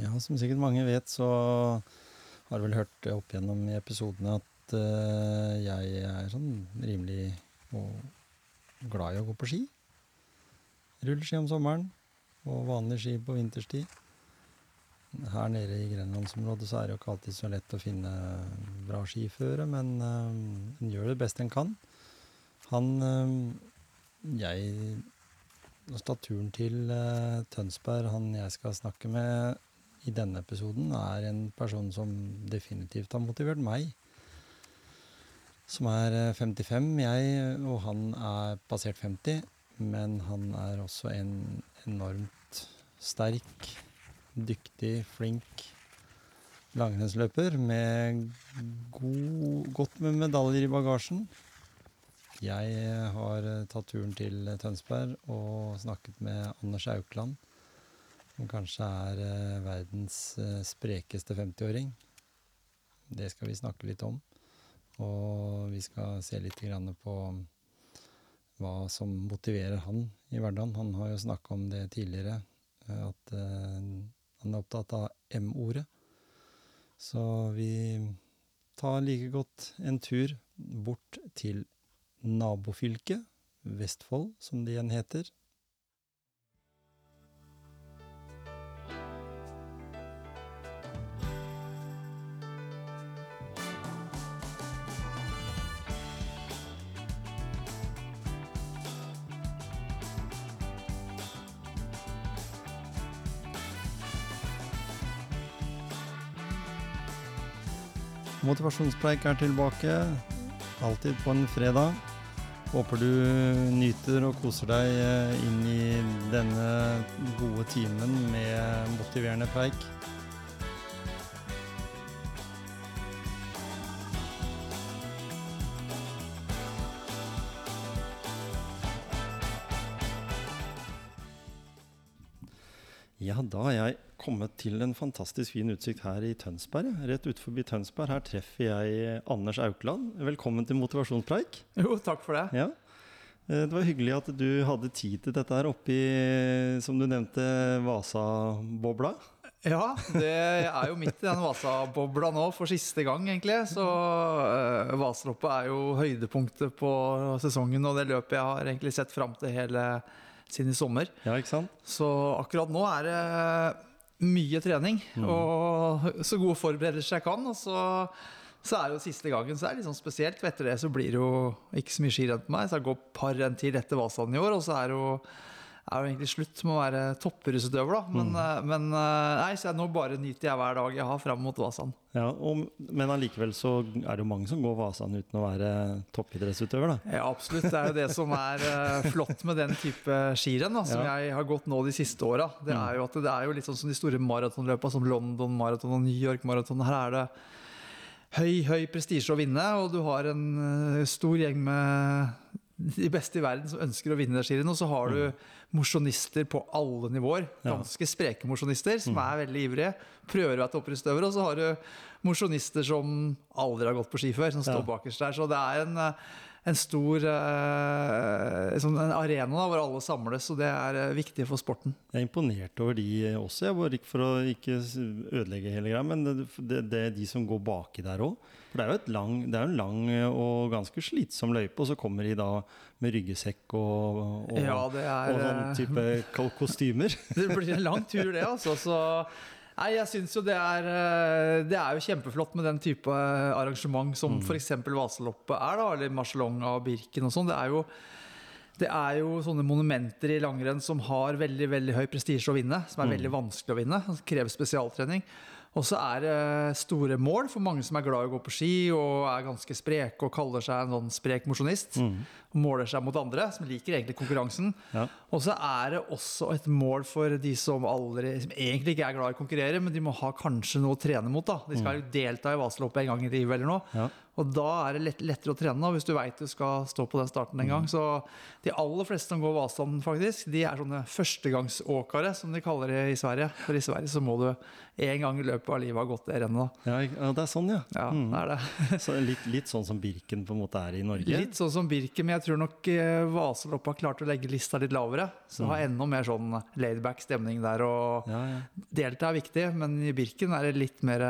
Ja, som sikkert mange vet, så har du vel hørt opp gjennom i episodene at eh, jeg er sånn rimelig og glad i å gå på ski. Rulleski om sommeren og vanlig ski på vinterstid. Her nede i grenlandsområdet så er det jo ikke alltid så lett å finne bra skiføre, men eh, en gjør det best en kan. Han eh, Jeg Staturen til eh, Tønsberg. Han jeg skal snakke med i denne episoden, er en person som definitivt har motivert meg. Som er eh, 55, jeg, og han er passert 50. Men han er også en enormt sterk, dyktig, flink langrennsløper med god, godt med medaljer i bagasjen. Jeg har eh, tatt turen til Tønsberg og snakket med Anders Aukland, som kanskje er eh, verdens eh, sprekeste 50-åring. Det skal vi snakke litt om. Og vi skal se litt på hva som motiverer han i hverdagen. Han har jo snakka om det tidligere, eh, at han er opptatt av M-ordet. Så vi tar like godt en tur bort til nabofylket, Vestfold, som det igjen heter. Motivasjonspreik er tilbake, alltid på en fredag. Håper du nyter og koser deg eh, inn i denne gode timen med motiverende preik. Ja, da er jeg til en fantastisk fin utsikt her i Tønsberg. Rett utenfor Tønsberg. Her treffer jeg Anders Aukland. Velkommen til motivasjonspreik. Jo, takk for det. Ja. Eh, Det var hyggelig at du hadde tid til dette her oppi, som du nevnte, Vasabobla. Ja, det er jo midt i den Vasa-bobla nå for siste gang, egentlig. Så uh, Vasaloppet er jo høydepunktet på sesongen, og det løpet jeg har egentlig sett fram til hele siden i sommer. Ja, ikke sant? Så akkurat nå er det mye trening, og så gode forberedelser jeg kan. Og så, så er det jo siste gangen, så er det litt sånn spesielt. For etter det så blir det jo ikke så mye skirenn på meg, så jeg går par renn til etter Vasaen i år, og så er det jo er jo egentlig slutt med å være toppidrettsutøver, da. Men, mm. men eh, nei, så jeg nå bare nyter jeg hver dag jeg har fram mot Vasan. Ja, og, Men allikevel så er det jo mange som går Vasan uten å være toppidrettsutøver, da. Ja, absolutt. Det er jo det som er eh, flott med den type skirenn da, som Ja. jeg har gått nå de siste åra. Det er jo at det er jo litt sånn som de store maratonløpa, som London Marathon og New York Marathon. Her er det høy, høy prestisje å vinne, og du har en eh, stor gjeng med de beste i verden som ønsker å vinne det skirennet. Og så har du mosjonister på alle nivåer. Ganske spreke mosjonister som er veldig ivrige. Prøver å være toppidrettsutøvere. Og så har du mosjonister som aldri har gått på ski før, som står Ja. bakerst der. Så det er en, eh, en stor eh, sånn en arena da, hvor alle samles, og det er eh, viktig for sporten. Jeg er imponert over de også, jeg bare ikke for å ikke ødelegge hele greia, men det, det, det er de som går baki der òg. For det er jo et lang, det er en lang og ganske slitsom løype, og så kommer de da med ryggesekk og, og, Ja, er, og sånn eh, type kostymer. Det blir en lang tur, det, altså. Så Nei, jeg syns jo det er eh, Det er jo kjempeflott med den type arrangement som Mm. f.eks. Vaseloppet er, da, eller Marcialonga og Birken og sånn. Det er jo det er jo sånne monumenter i langrenn som har veldig veldig høy prestisje å vinne. Som er Mm. veldig vanskelig å vinne. Krever spesialtrening. Og så er det store mål for mange som er glad i å gå på ski og er ganske spreke og kaller seg en sånn sprek mosjonist. Og måler seg mot andre, som liker egentlig konkurransen. Mm. Ja. Og så er det også et mål for de som, aldri, som egentlig ikke er glad i å konkurrere, men de må ha kanskje noe å trene mot. da. De skal jo delta i Vasaloppet en gang i livet eller noe. Ja. Og da er det lett, lettere å trene hvis du veit du skal stå på den starten en gang. Så de aller fleste som går Vasan, faktisk, de er sånne førstegangsåkere, som de kaller det i Sverige. For i Sverige så må du en gang i løpet av livet ha gått det rennet. Ja, ja, det er sånn, ja. Ja, Mm. det er det. Så litt, litt sånn som Birken på en måte er i Norge. Litt sånn som Birken, men jeg tror nok Vasaloppa Vaselopp har klart å legge lista litt lavere. Så har enda mer sånn laidback stemning der. Og Ja, ja. delta er viktig, men i Birken er det litt mer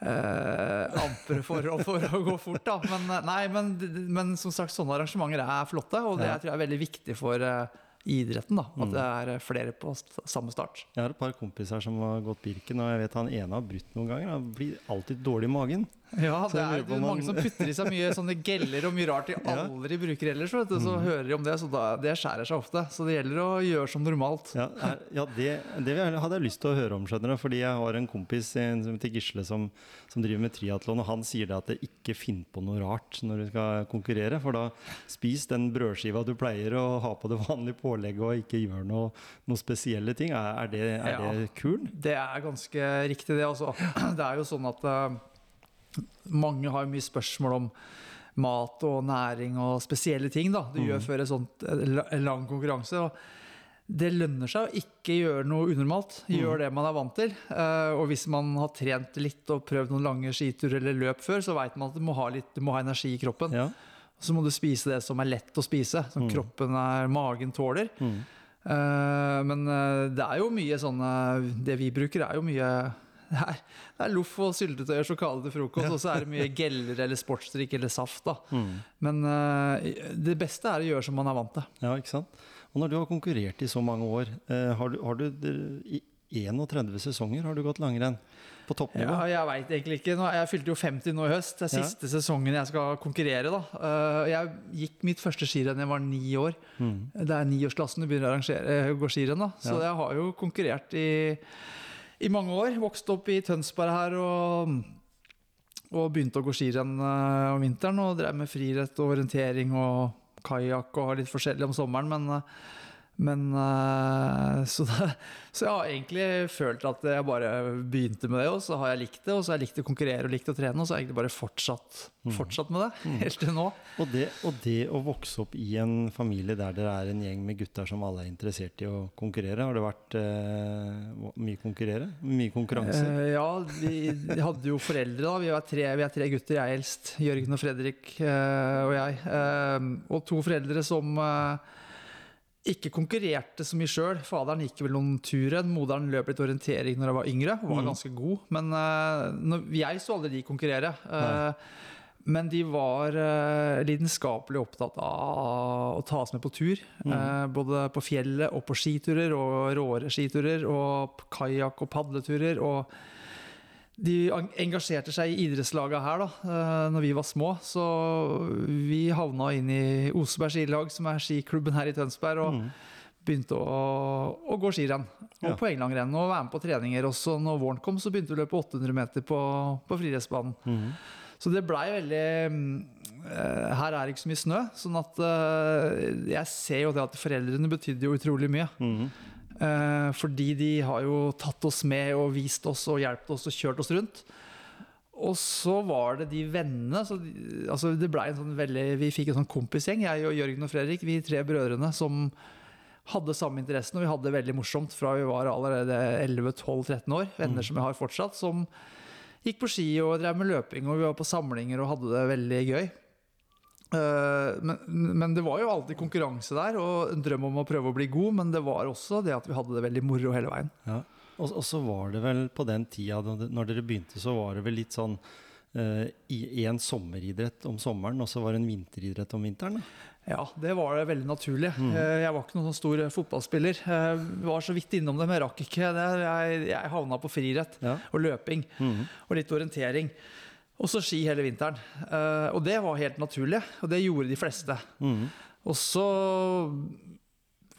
eh, ampere forhold for å gå fort, da. Men, eh, nei, men, men som sagt, sånne arrangementer er flotte, og det Ja. tror jeg er veldig viktig for eh, idretten. da, At Mm. det er eh, flere på samme start. Jeg har et par kompiser som har gått Birken, og jeg vet han ene har brutt noen ganger. Han blir alltid dårlig i magen. Ja, det er det mange som putter i seg mye sånne geller og mye rart de aldri bruker ellers. Vet du, så hører de om det, så da, det skjærer seg ofte. Så det gjelder å gjøre som normalt. Ja, er, ja det, det hadde jeg lyst til å høre om, skjønner du. Fordi jeg har en kompis en som heter Gisle som, som driver med triatlon, og han sier det at det ikke finn på noe rart når du skal konkurrere. For da spis den brødskiva du pleier å ha på det vanlige pålegget, og ikke gjør noe, noe spesielle ting. Er, er, det, er Ja. det kul? Det er ganske riktig, det. Altså. Det er jo sånn at eh, mange har mye spørsmål om mat og næring og spesielle ting da, du mm. gjør før en sånt, en lang konkurranse. Og det lønner seg å ikke gjøre noe unormalt. Gjør Mhm. det man er vant til. Eh, og hvis man har trent litt og prøvd noen lange skiturer eller løp før, så veit man at du må ha, litt, du må ha energi i kroppen. Ja. Så må du spise det som er lett å spise, som mm. kroppen er, magen tåler. Mm. Eh, men eh, det er jo mye sånne Det vi bruker, er jo mye Det er, det er loff og syltetøy og sjokolade til frokost, og så er det mye geller eller sportsdrikk eller saft. da. Mm. Men uh, det beste er å gjøre som man er vant til. Ja, ikke sant? Og når du har konkurrert i så mange år, uh, har du, har du i 31 sesonger har du gått langrenn på toppnivå? Ja, jeg veit egentlig ikke. Jeg fylte jo 50 nå i høst. Det er Ja. siste sesongen jeg skal konkurrere. da. Eh, jeg gikk mitt første skirenn da jeg var ni år. Mm. Det er niårsklassen du begynner å gå skirenn. da. Så Ja. jeg har jo konkurrert i, i mange år. Vokste opp i Tønsberg her og, og begynte å gå skirenn eh, om vinteren. Og drev med friidrett og orientering og kajakk og litt forskjellig om sommeren. Men, eh, men eh, så, det, så jeg har egentlig følt at jeg bare begynte med det, og så har jeg likt det. Og så har jeg likt å konkurrere og likt å trene, og så har jeg egentlig bare fortsatt, fortsatt med det. Helt til nå. Og det, og det å vokse opp i en familie der dere er en gjeng med gutter som alle er interessert i å konkurrere, har det vært eh, mye konkurrere? Mye konkurranse? Eh, ja, vi, vi hadde jo foreldre da. Vi er tre, vi er tre gutter, jeg eldst. Jørgen og Fredrik eh, og jeg. Eh, og to foreldre som eh, ikke konkurrerte så mye sjøl. Faderen gikk vel noen turer. Moderen løp litt orientering når jeg var yngre. Var mm. ganske god. Men uh, jeg så aldri de konkurrere. Uh, men de var uh, lidenskapelig opptatt av å ta oss med på tur. Mm. Både på fjellet og på skiturer, og råere skiturer, og kajakk og padleturer. Og de engasjerte seg i idrettslaga her da eh, når vi var små. Så vi havna inn i Oseberg skilag, som er skiklubben her i Tønsberg. og Mm. begynte å, å gå skirenn og Ja. poenglangrenn og være med på treninger. Også når våren kom, så begynte vi å løpe 800 meter på, på friidrettsbanen. Mm. Så det blei veldig mm, eh, Her er det ikke så mye snø, sånn at eh, jeg ser jo det at foreldrene betydde jo utrolig mye. Mhm. Eh, fordi de har jo tatt oss med og vist oss og hjulpet oss og kjørt oss rundt. Og så var det de vennene så de, altså det ble en sånn veldig, Vi fikk en sånn kompisgjeng, jeg og Jørgen og Fredrik, vi tre brødrene, som hadde samme interessen. Og vi hadde det veldig morsomt fra vi var allerede 11-12-13 år. Venner som jeg har fortsatt, som gikk på ski og drev med løping. Og vi var på samlinger og hadde det veldig gøy. Eh, men, men det var jo alltid konkurranse der, og en drøm om å prøve å bli god. Men det var også det at vi hadde det veldig moro hele veien. Ja. Og, og så var det vel på den tida når dere begynte, så var det vel litt sånn eh, i en sommeridrett om sommeren, og så var det en vinteridrett om vinteren? Ja, det var det veldig naturlig. Mm. Eh, Jeg var ikke noen sånn stor fotballspiller. Jeg var så vidt innom det, men rakk ikke det. Jeg, jeg havna på friidrett Ja. og løping mm. og litt orientering. Og så ski hele vinteren. Eh, Og det var helt naturlig, og det gjorde de fleste. Mm. Og så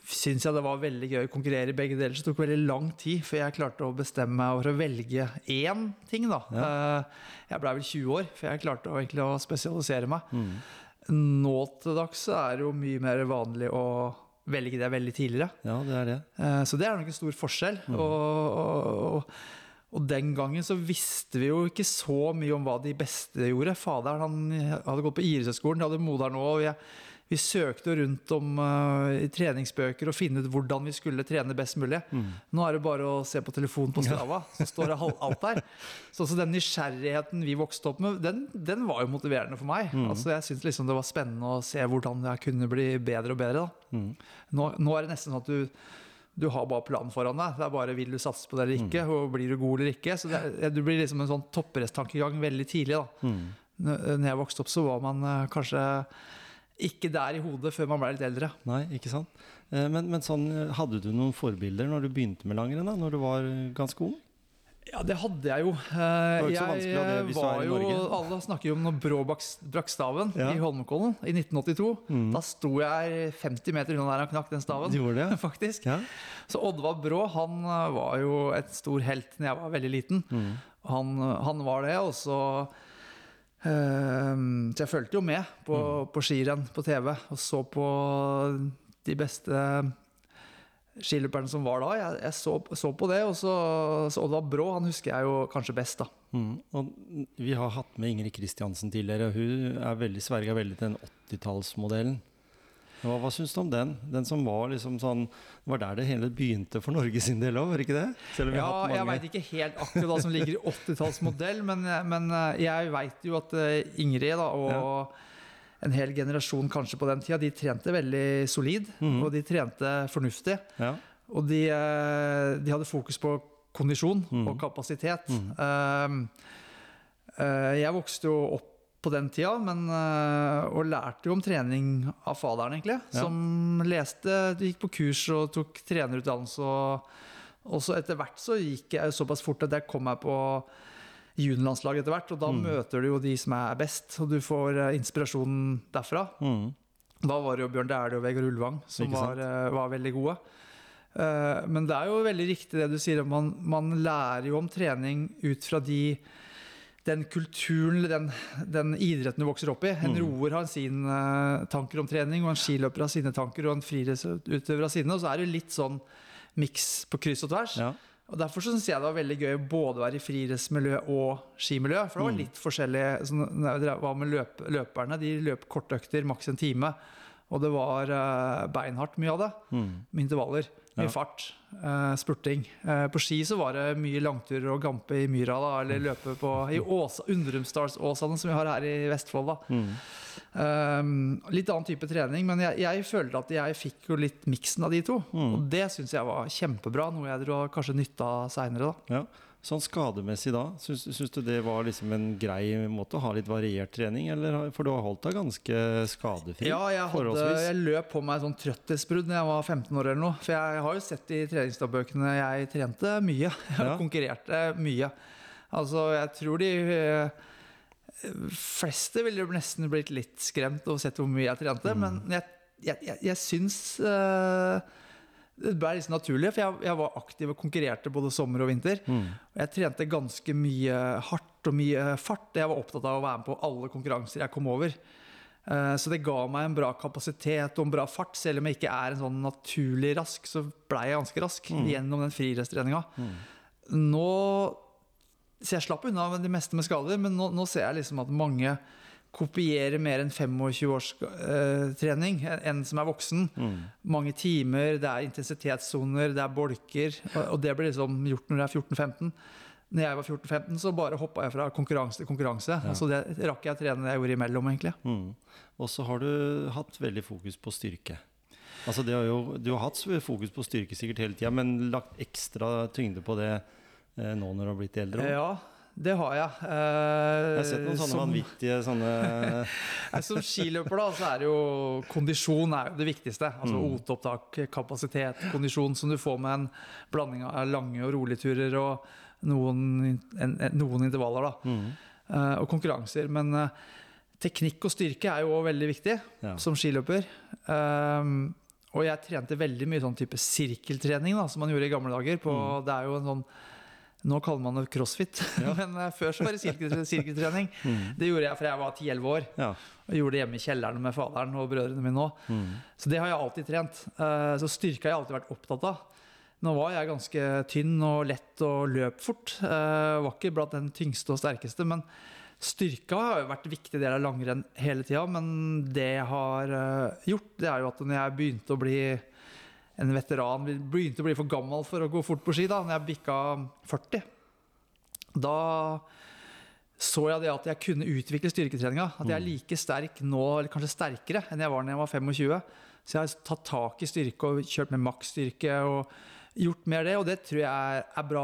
syns jeg det var veldig gøy å konkurrere i begge deler. Så det tok veldig lang tid før jeg klarte å bestemme meg for å velge én ting. da. Eh, Jeg blei vel 20 år før jeg klarte å, egentlig å spesialisere meg. Mm. Nå til dags er det jo mye mer vanlig å velge det veldig tidligere. Ja, det er det. Eh, Så det er nok en stor forskjell. Og, og, og, og den gangen så visste vi jo ikke så mye om hva de beste gjorde. Faderen han hadde gått på idrettshøyskolen, det hadde moderen òg. Vi, vi søkte rundt om uh, i treningsbøker og finne ut hvordan vi skulle trene best mulig. Mm. Nå er det bare å se på telefonen på Strava, så står det alt der. Så så, den nysgjerrigheten vi vokste opp med, den, den var jo motiverende for meg. Mm. Altså, jeg syntes liksom det var spennende å se hvordan jeg kunne bli bedre og bedre. Mm. Nå, nå er det nesten sånn at du, du har bare planen foran deg. Det er bare vil du satse på det eller ikke, og blir du god eller ikke. Så det, du blir liksom en sånn toppidrettstankegang veldig tidlig. da. Mm. Når jeg vokste opp, så var man eh, kanskje ikke der i hodet før man ble litt eldre. Nei, ikke sant. Eh, Men, men sånn, eh, hadde du noen forbilder når du begynte med langrenn, da? Når du var ganske ung? Ja, det hadde jeg jo. Det så Jeg det var jo, Alle snakker jo om når Brå brakk staven Ja. i Holmenkollen i 1982. Mm. Da sto jeg 50 meter unna der han knakk den staven. De det? Faktisk. Ja. Så Oddvar Brå han eh, var jo et stor helt når jeg var veldig liten. Mm. Han, han var det, og så øh, Så jeg fulgte jo med på, Mm. på skirenn på TV og så på de beste skiløperne som var da. Jeg, jeg så, så på det, og så, så Oddvar Brå han husker jeg jo kanskje best, da. Mm. Og vi har hatt med Ingrid Kristiansen tidligere. og Hun er veldig sverga veldig til den 80-tallsmodellen. Hva, hva syns du om den? Den som var liksom sånn Det var der det hele begynte for Norge sin del òg, var det ikke det? Ja, jeg veit ikke helt akkurat hva som ligger i 80-tallsmodell, men, men eh, jeg veit jo at eh, Ingrid da, og en hel generasjon kanskje på den tida, de trente veldig solid, mm. og de trente fornuftig. Ja. Og de, eh, de hadde fokus på kondisjon mm. og kapasitet. Mm. Jeg vokste jo opp på den tida, men, eh, og lærte jo om trening av faderen, egentlig. Ja. Som leste, gikk på kurs og tok trenerutdannelse. Og, og så etter hvert så gikk jeg såpass fort at jeg kom meg på juniorlandslaget etter hvert. Og da mm. møter du jo de som er best, og du får inspirasjonen derfra. Mm. Da var det jo Bjørn Dæhlie og Vegard Ulvang som var, eh, var veldig gode. Eh, Men det er jo veldig riktig det du sier. Man, man lærer jo om trening ut fra de, den kulturen, den, den idretten du vokser opp i. En Mm. roer har sine tanker om trening, og en skiløper har sine tanker, og en friidrettsutøver har sine. Og så er det litt sånn miks på kryss og tvers. Ja. Og Derfor syns jeg det var veldig gøy både å være i friidrettsmiljø og skimiljø. For det var Mm. litt forskjellig sånn, når jeg var med løp, løperne. De løp kortøkter, maks en time. Og det var eh, beinhardt mye av det. Mm. Med intervaller. Mye Ja. fart. eh, spurting. Eh, på ski så var det mye langturer og gampe i myra, da, eller løpe på, i Åsa, Undrumsdalsåsane, som vi har her i Vestfold. da. Mm. Um, litt annen type trening, men jeg, jeg følte at jeg fikk jo litt miksen av de to. Mm. Og det syns jeg var kjempebra, noe jeg dro kanskje nytta seinere. Ja. Sånn skademessig da, syns, syns du det var liksom en grei måte å ha litt variert trening? Eller, for du har holdt deg ganske skadefri? Ja, jeg, hadde, jeg løp på meg sånn trøtthetsbrudd da jeg var 15 år eller noe. For jeg har jo sett i treningsdagbøkene jeg trente mye. Jeg Ja. konkurrerte mye. Altså, jeg tror de eh, fleste ville nesten blitt litt skremt og sett hvor mye jeg trente. Mm. Men jeg, jeg, jeg, jeg syns uh, det ble liksom naturlig, for jeg, jeg var aktiv og konkurrerte både sommer og vinter. Mm. Og jeg trente ganske mye hardt og mye fart. Jeg var opptatt av å være med på alle konkurranser jeg kom over. Uh, Så det ga meg en bra kapasitet og en bra fart. Selv om jeg ikke er en sånn naturlig rask, så blei jeg ganske rask Mm. gjennom den friidrettstreninga. Mm. Nå Så jeg slapp unna de det meste med skader, men nå, nå ser jeg liksom at mange kopierer mer enn 25 års uh, trening enn som er voksen Mm. mange timer, det er intensitetssoner, det er bolker. Og og det blir liksom gjort når du er 14-15. Når jeg var 14-15, så bare hoppa jeg fra konkurranse til konkurranse. Ja. Altså det rakk jeg å trene det jeg gjorde imellom, egentlig. Mm. Og så har du hatt veldig fokus på styrke. Altså det har jo, du har hatt fokus på styrke sikkert hele tida, men lagt ekstra tyngde på det nå når du har blitt eldre? Ja, det har jeg. Eh, Jeg har sett noen sånne som, vanvittige sånne som skiløper da, så er det jo kondisjon er jo det viktigste. Altså Mm. oteopptak, kapasitet, kondisjon som du får med en blanding av lange og rolige turer og noen, en, en, noen intervaller. da. mm. eh, og konkurranser. Men eh, teknikk og styrke er jo òg veldig viktig ja. som skiløper. Um, og jeg trente veldig mye sånn type sirkeltrening da, som man gjorde i gamle dager. På, Det er jo en sånn Nå kaller man det crossfit, Ja. men eh, før så var det sirkeltre- sirkeltrening. Mm. Det gjorde jeg fra jeg var 10-11 år. ja. Og gjorde det hjemme i kjelleren med faderen og brødrene mine òg. Mm. Så det har jeg alltid trent. Eh, Så styrke har jeg alltid vært opptatt av. Nå var jeg ganske tynn og lett og løp fort. Jeg Var ikke blant den tyngste og sterkeste, men Styrka har jo vært en viktig del av langrenn hele tida, men det jeg har eh, gjort, det er jo at når jeg begynte å bli en veteran, begynte å bli for gammel for å gå fort på ski, da når jeg bikka 40, da så jeg det at jeg kunne utvikle styrketreninga. At jeg er like sterk nå, eller kanskje sterkere, enn jeg var da jeg var 25. Så jeg har tatt tak i styrke og kjørt med maksstyrke og gjort mer det. Og det tror jeg er bra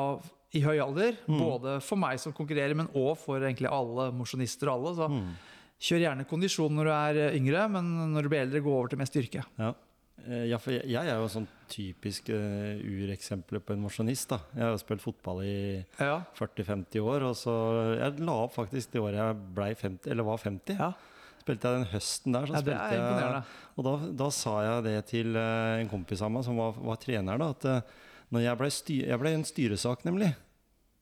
i høy alder. Både for meg som konkurrerer, men òg for egentlig alle mosjonister og alle. Så kjør gjerne kondisjon når du er yngre, men når du blir eldre, gå over til mer styrke. Ja. Eh, Ja, for jeg, jeg er jo sånn typisk uh, ureksempel på en mosjonist. da. Jeg har jo spilt fotball i Ja. 40-50 år, og så Jeg la opp faktisk det året jeg ble 50, eller var 50. ja. Spilte jeg den høsten der, så ja det spilte jeg. Og da, da sa jeg det til uh, en kompis av meg som var, var trener, da, at uh, når jeg ble, styr, jeg ble en styresak, nemlig.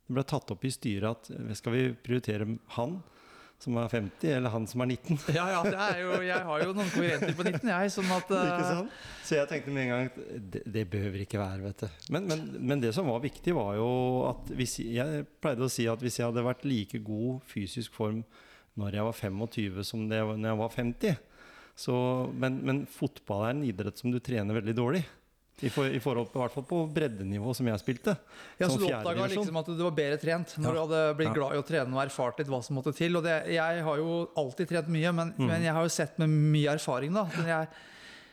Det ble tatt opp i styret at eh, skal vi prioritere han som er 50, eller han som er 19? Ja, ja, det er jo, jeg har jo noen konkurrenter på 19, jeg. Sånn at Ikke sånn? Så jeg tenkte med en gang at det, det behøver ikke være, vet du. Men, men, men det som var viktig, var jo at hvis Jeg pleide å si at hvis jeg hadde vært like god fysisk form når jeg var 25 som det når jeg var 50 så, men, men fotball er en idrett som du trener veldig dårlig. I, for, i forhold på, i hvert fall på breddenivå som jeg spilte. Ja, så du oppdaga liksom at du var bedre trent når Ja. du hadde blitt Ja. glad i å trene og erfart litt hva som måtte til. Og det, jeg har jo alltid trent mye, men, Mm. men jeg har jo sett med mye erfaring, da. Men jeg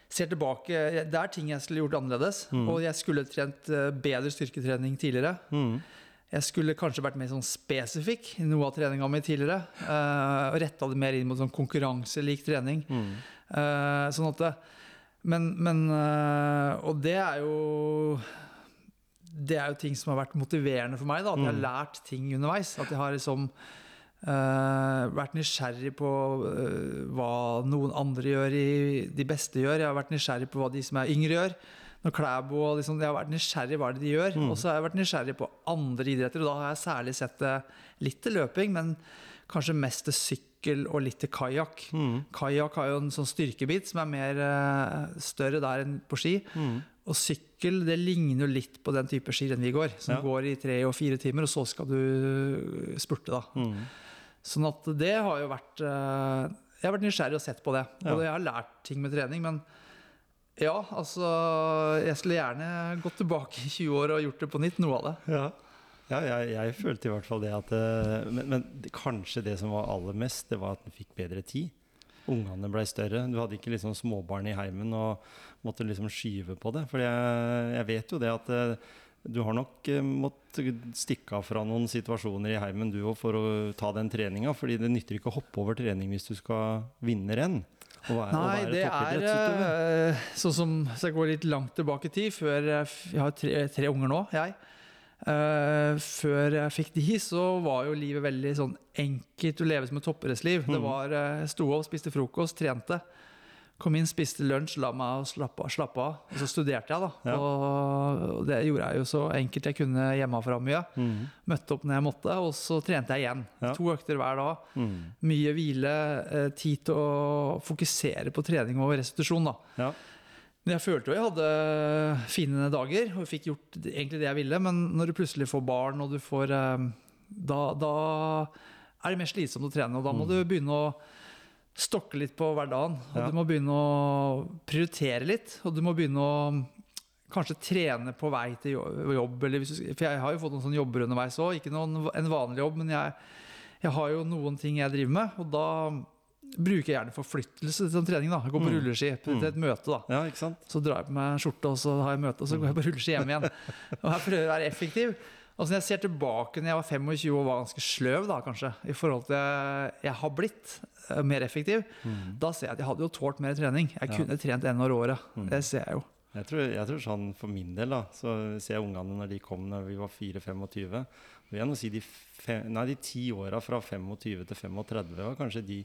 ser tilbake Det er ting jeg skulle gjort annerledes. Og jeg skulle trent eh, bedre styrketrening tidligere. Mm. Jeg skulle kanskje vært mer sånn spesifikk i noe av treninga mi tidligere. Uh, og retta det mer inn mot sånn konkurranselik trening. Mm. Eh, sånn at det, men, men eh, Og det er jo Det er jo ting som har vært motiverende for meg. Da, at jeg har lært ting underveis. At jeg har liksom uh, vært nysgjerrig på uh, hva noen andre gjør, i, de beste gjør. Jeg har vært nysgjerrig på hva de som er yngre gjør. Når Klæbo og liksom, Jeg har vært nysgjerrig på hva de gjør. Og så har jeg vært nysgjerrig på andre idretter. Og da har jeg særlig sett det litt til løping, men kanskje mest til sykkel og litt til kajakk. Mm. Kajakk har jo en sånn styrkebit som er mer eh, større der enn på ski. Mm. Og sykkel det ligner jo litt på den type skirenn vi går, som Ja. går i tre og fire timer, og så skal du spurte, da. Mm. Sånn at det har jo vært eh, Jeg har vært nysgjerrig og sett på det. Ja. Og jeg har lært ting med trening, men ja, altså Jeg skulle gjerne gått tilbake i 20 år og gjort det på nytt, noe av det. Ja, ja jeg, jeg følte i hvert fall det at eh, Men, men det- kanskje det som var aller mest, det var at den fikk bedre tid. Ungene ble større. Du hadde ikke liksom småbarn i heimen og måtte liksom skyve på det. For jeg, jeg vet jo det at eh, du har nok eh, måttet stikke av fra noen situasjoner i heimen du òg for å ta den treninga. fordi det nytter ikke å hoppe over trening hvis du skal vinne renn. være- Nei, det er sånn som Så jeg går litt langt tilbake i tid, før jeg har tre, tre unger nå, jeg. Eh, før jeg fikk de, så var jo livet veldig sånn enkelt å leve som et toppidrettsliv. Det Mhm. var uh, Sto opp, spiste frokost, trente. Kom inn, spiste lunsj, la meg slappe, slappe av. Og så studerte jeg, da. Ja. Og det gjorde jeg jo så enkelt jeg kunne hjemmefra mye. Mm. Møtte opp når jeg måtte, og så trente jeg igjen. Ja. To økter hver dag. Mm. Mye hvile, eh, tid til å fokusere på trening og restitusjon. da. Ja. Men jeg følte jo jeg hadde fine dager og fikk gjort egentlig det jeg ville, men når du plutselig får barn og du får eh, Da, da er det mer slitsomt å trene, og da må du begynne å stokke litt på hverdagen. Og Ja. du må begynne å prioritere litt, og du må begynne å kanskje trene på vei til jobb. Eller hvis du, for jeg har jo fått noen sånne jobber underveis òg. Ikke noen, en vanlig jobb, men jeg, jeg har jo noen ting jeg driver med, og da bruker jeg gjerne forflyttelse som trening. da. Jeg går på Mm. rulleski til et møte. da. ja? Så drar jeg på meg skjorte, og så har jeg møte, og så går jeg på rulleski hjem igjen. Og jeg prøver å være effektiv. Og så når jeg ser tilbake når jeg var 25 og var ganske sløv, da kanskje, i forhold til jeg har blitt eh, mer effektiv, da ser jeg at jeg hadde jo tålt mer trening. Jeg Ja. kunne trent en år året. Mm. Det ser jeg jo. Jeg tror, jeg tror sånn For min del da, så ser jeg ungene når de kom når vi var 4-25. Vil jeg nå si de, fem, nei, de ti åra fra 25 til 35 var kanskje de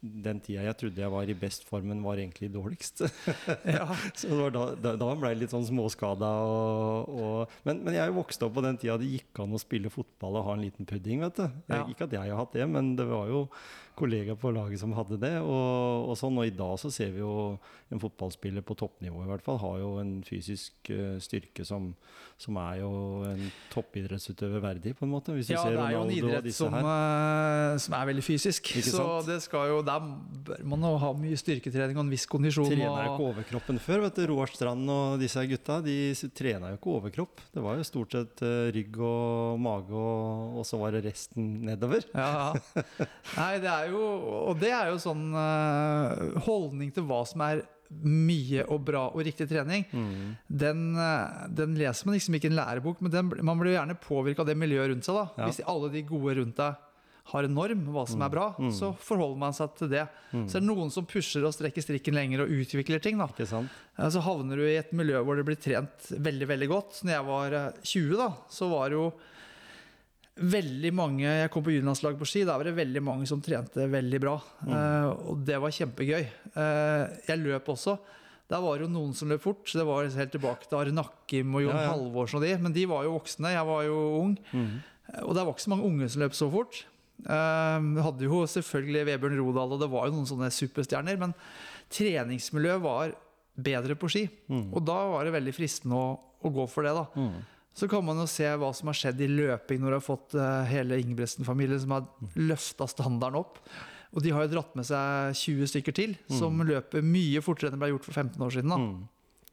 den tida jeg trodde jeg var i best formen, var egentlig dårligst. Ja. Så da, da, da ble jeg litt sånn småskada. Og, og, men, men jeg vokste opp på den tida det gikk an å spille fotball og ha en liten pudding. vet du. Jeg, Ja. Ikke at jeg har hatt det, men det var jo kollegaer på laget som hadde det. Og, og sånn, og i dag så ser vi jo en fotballspiller på toppnivå i hvert fall har jo en fysisk eh, styrke som, som er jo en toppidrettsutøver verdig, på en måte. Hvis du Ja, ser det er jo en idrett som, eh, som er veldig fysisk. Så det skal jo, der bør man ha mye styrketrening og en viss kondisjon. Trener jo ikke overkroppen før. vet du, Roar Strand og disse gutta de trena jo ikke overkropp. Det var jo stort sett eh, rygg og mage, og, og så var det resten nedover. ja, ja. Nei, det er jo Og det er jo sånn eh, holdning til hva som er mye og bra og riktig trening. Mm. Den, eh, den leser man liksom ikke i en lærebok, men den, man blir jo gjerne påvirka av det miljøet rundt seg. da. Ja. Hvis alle de gode rundt deg har en norm, hva som er bra, Mm. så forholder man seg til det. Så er det noen som pusher og strekker strikken lenger og utvikler ting. da. Eh, Så havner du i et miljø hvor det blir trent veldig veldig godt. Når jeg var eh, 20, da, så var det jo veldig mange Jeg kom på juniorlandslaget på ski. Da var det veldig mange som trente veldig bra. Eh, og det var kjempegøy. Eh, jeg løp også. Der var det jo noen som løp fort. så Det var helt tilbake til Are Nakkim og Jon Ja, ja. Halvorsen og de. Men de var jo voksne. Jeg var jo ung. Mm. Eh, Og det var ikke så mange unge som løp så fort. Eh, Vi hadde jo selvfølgelig Vebjørn Rodal, og det var jo noen sånne superstjerner. Men treningsmiljøet var bedre på ski. Mm. Og da var det veldig fristende å, å gå for det. da. Mm. Så kan man jo se hva som har skjedd i løping når du har fått eh, hele Ingebrigtsen-familien som har løfta standarden opp. Og de har jo dratt med seg 20 stykker til, som løper mye fortere enn det ble gjort for 15 år siden. da. Mm.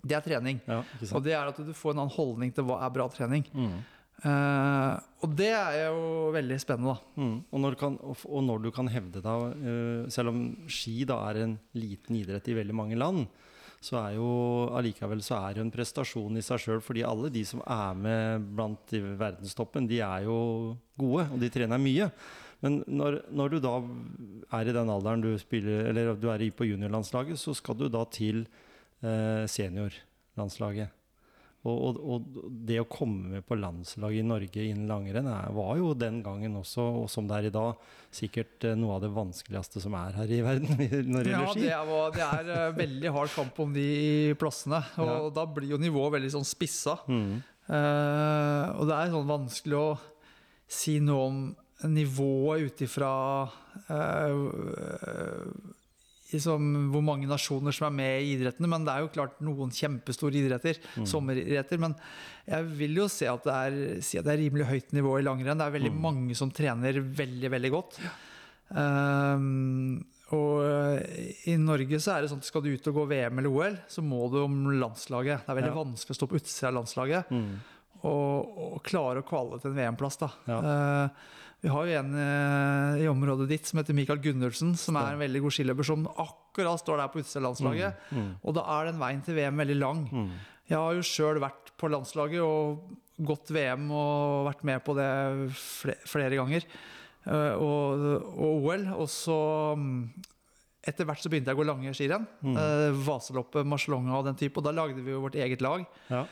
Det er trening. Ja, Og det er at du får en annen holdning til hva er bra trening. Mm. Eh, og det er jo veldig spennende, da. Mm. Og, når kan, og når du kan hevde deg, uh, selv om ski da er en liten idrett i veldig mange land, så er jo allikevel så er det en prestasjon i seg sjøl, fordi alle de som er med blant verdenstoppen, de er jo gode, og de trener mye. Men når, når du da er i den alderen du spiller, eller du er på juniorlandslaget, så skal du da til uh, seniorlandslaget. Og, og, og det å komme med på landslaget i Norge innen langrenn var jo den gangen også, og som det er i dag, sikkert eh, noe av det vanskeligste som er her i verden når det Ja, gjelder ski. det er, det er eh, veldig hard kamp om de plassene. Og Ja. da blir jo nivået veldig sånn spissa. Mm. Uh, og det er sånn vanskelig å si noe om nivået ut ifra eh, liksom hvor mange nasjoner som er med i idrettene. Men det er jo klart noen kjempestore idretter, Mm. sommeridretter. Men jeg vil jo se at det er, si at det er rimelig høyt nivå i langrenn. Det er veldig Mm. mange som trener veldig, veldig godt. Um, og eh, i Norge så er det sånn at skal du ut og gå VM eller OL, så må du om landslaget. Det er veldig Ja. vanskelig å stå på utsida av landslaget Mm. og, og klare å kvale til en VM-plass. da. Ja. Eh, vi har jo en eh, i området ditt som heter Mikael Gundersen, som er en veldig god skiløper, som akkurat står der på utsida av landslaget. Mm. Og da er den veien til VM veldig lang. Mm. Jeg har jo sjøl vært på landslaget og gått VM og vært med på det flere ganger. Eh, og, og OL. Og så mm, etter hvert så begynte jeg å gå lange skirenn. Mm. Eh, Vaseloppet, Marcialonga og den type. Og da lagde vi jo vårt eget lag. Ja.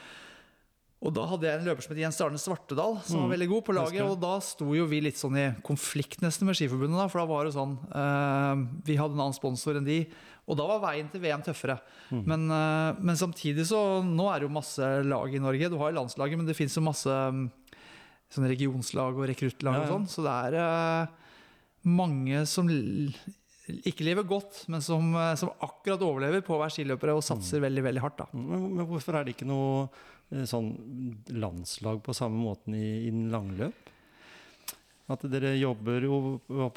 Og da hadde jeg en løper som het Jens Arne Svartedal, som var Mm. veldig god på laget. Og da sto jo vi litt sånn i konflikt nesten med Skiforbundet, da, for da var det sånn eh, Vi hadde en annen sponsor enn de, og da var veien til VM tøffere. Mm. Men, eh, men samtidig så Nå er det jo masse lag i Norge. Du har jo landslaget, men det fins jo masse sånn sånne regionslag og rekruttlag og sånn, så det er eh, mange som ikke lever godt, men som, eh, som akkurat overlever på å være skiløpere og satser Mm. veldig, veldig hardt. da. Men, hvorfor er det ikke noe sånn landslag på samme måten i, i langløp? At dere jobber jo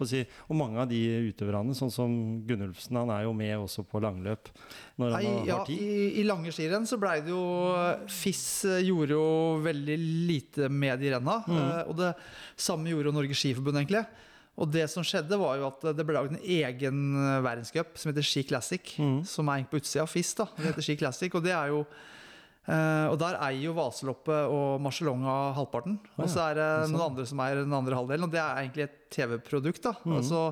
si, Og mange av de utøverne, sånn som Gunnulfsen, han er jo med også på langløp når han Nei, har, ja, tid. i, I lange skirenn så blei det jo FIS eh, gjorde jo veldig lite med de renna. Mm. eh, Og det samme gjorde jo Norges Skiforbund, egentlig. Og det som skjedde, var jo at det ble laget en egen eh, verdenscup som heter Ski Classic. Mm. Som er egentlig på utsida av FIS. da Det heter Ski Classic. Og det er jo eh, og der eier jo Vaseloppet og Marcialonga halvparten. Og så er det noen andre som eier den andre halvdelen. Og det er egentlig et TV-produkt. da mm. Altså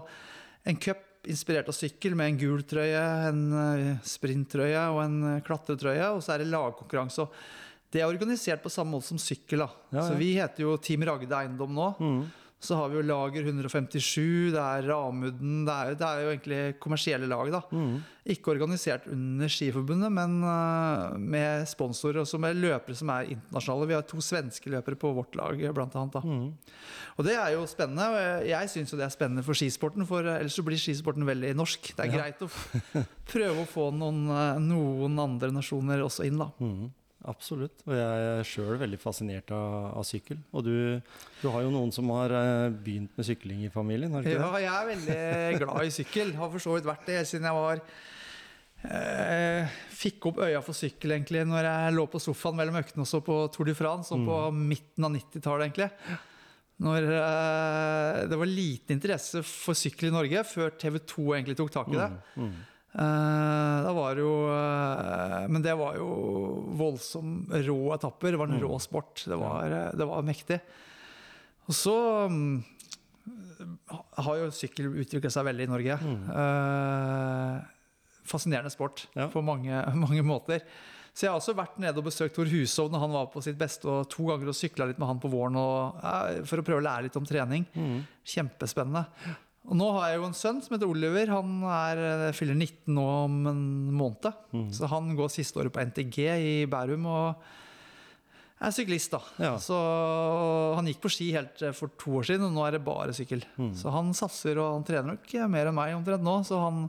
en cup inspirert av sykkel med en gul trøye, en eh, sprinttrøye og en eh, klatretrøye. Og så er det lagkonkurranse. Og det er organisert på samme måte som sykkel. da Ja, Så vi heter jo Team Ragde Eiendom nå. Mm. Så har vi jo Lager 157, det er Ramudden Det er, det er jo egentlig kommersielle lag, da. Mm. Ikke organisert under Skiforbundet, men uh, med sponsorer og med løpere som er internasjonale. Vi har to svenske løpere på vårt lag, blant annet. Da. Mm. Og det er jo spennende. og jeg- Jeg syns jo det er spennende for skisporten, for ellers så blir skisporten veldig norsk. Det er Ja. greit å prøve å få noen, eh, noen andre nasjoner også inn, da. Mm, absolutt. Og jeg er sjøl veldig fascinert av, av sykkel. Og du, du har jo noen som har eh, begynt med sykling i familien, har du ikke Ja, jeg er veldig glad i sykkel. Har for så vidt vært det siden jeg var eh, Fikk opp øya for sykkel egentlig når jeg lå på sofaen mellom øktene og så på Tour de France, og på midten av 90-tallet, egentlig. Når eh, det var liten interesse for sykkel i Norge før TV 2 egentlig tok tak i det. Mm, mm. Eh, da var jo eh, Men det var jo voldsom rå etapper. Det var en Mm. rå sport. Det var, eh, det var mektig. Og så mm, har jo sykkel utvikla seg veldig i Norge. Mm. Fascinerende sport Ja. på mange, mange måter. Så jeg har også vært nede og besøkt Tor Hushov når han var på sitt beste, og to ganger og sykla litt med han på våren og, for å prøve å lære litt om trening. Mm. Kjempespennende. Og nå har jeg jo en sønn som heter Oliver. Han er, eh, fyller 19 nå om en måned. Mm. Så han går siste året på NTG i Bærum og er syklist, da. Ja. Så han gikk på ski helt eh, for to år siden, og nå er det bare sykkel. Mm. Så han satser, og han trener nok mer enn meg omtrent nå. Så han,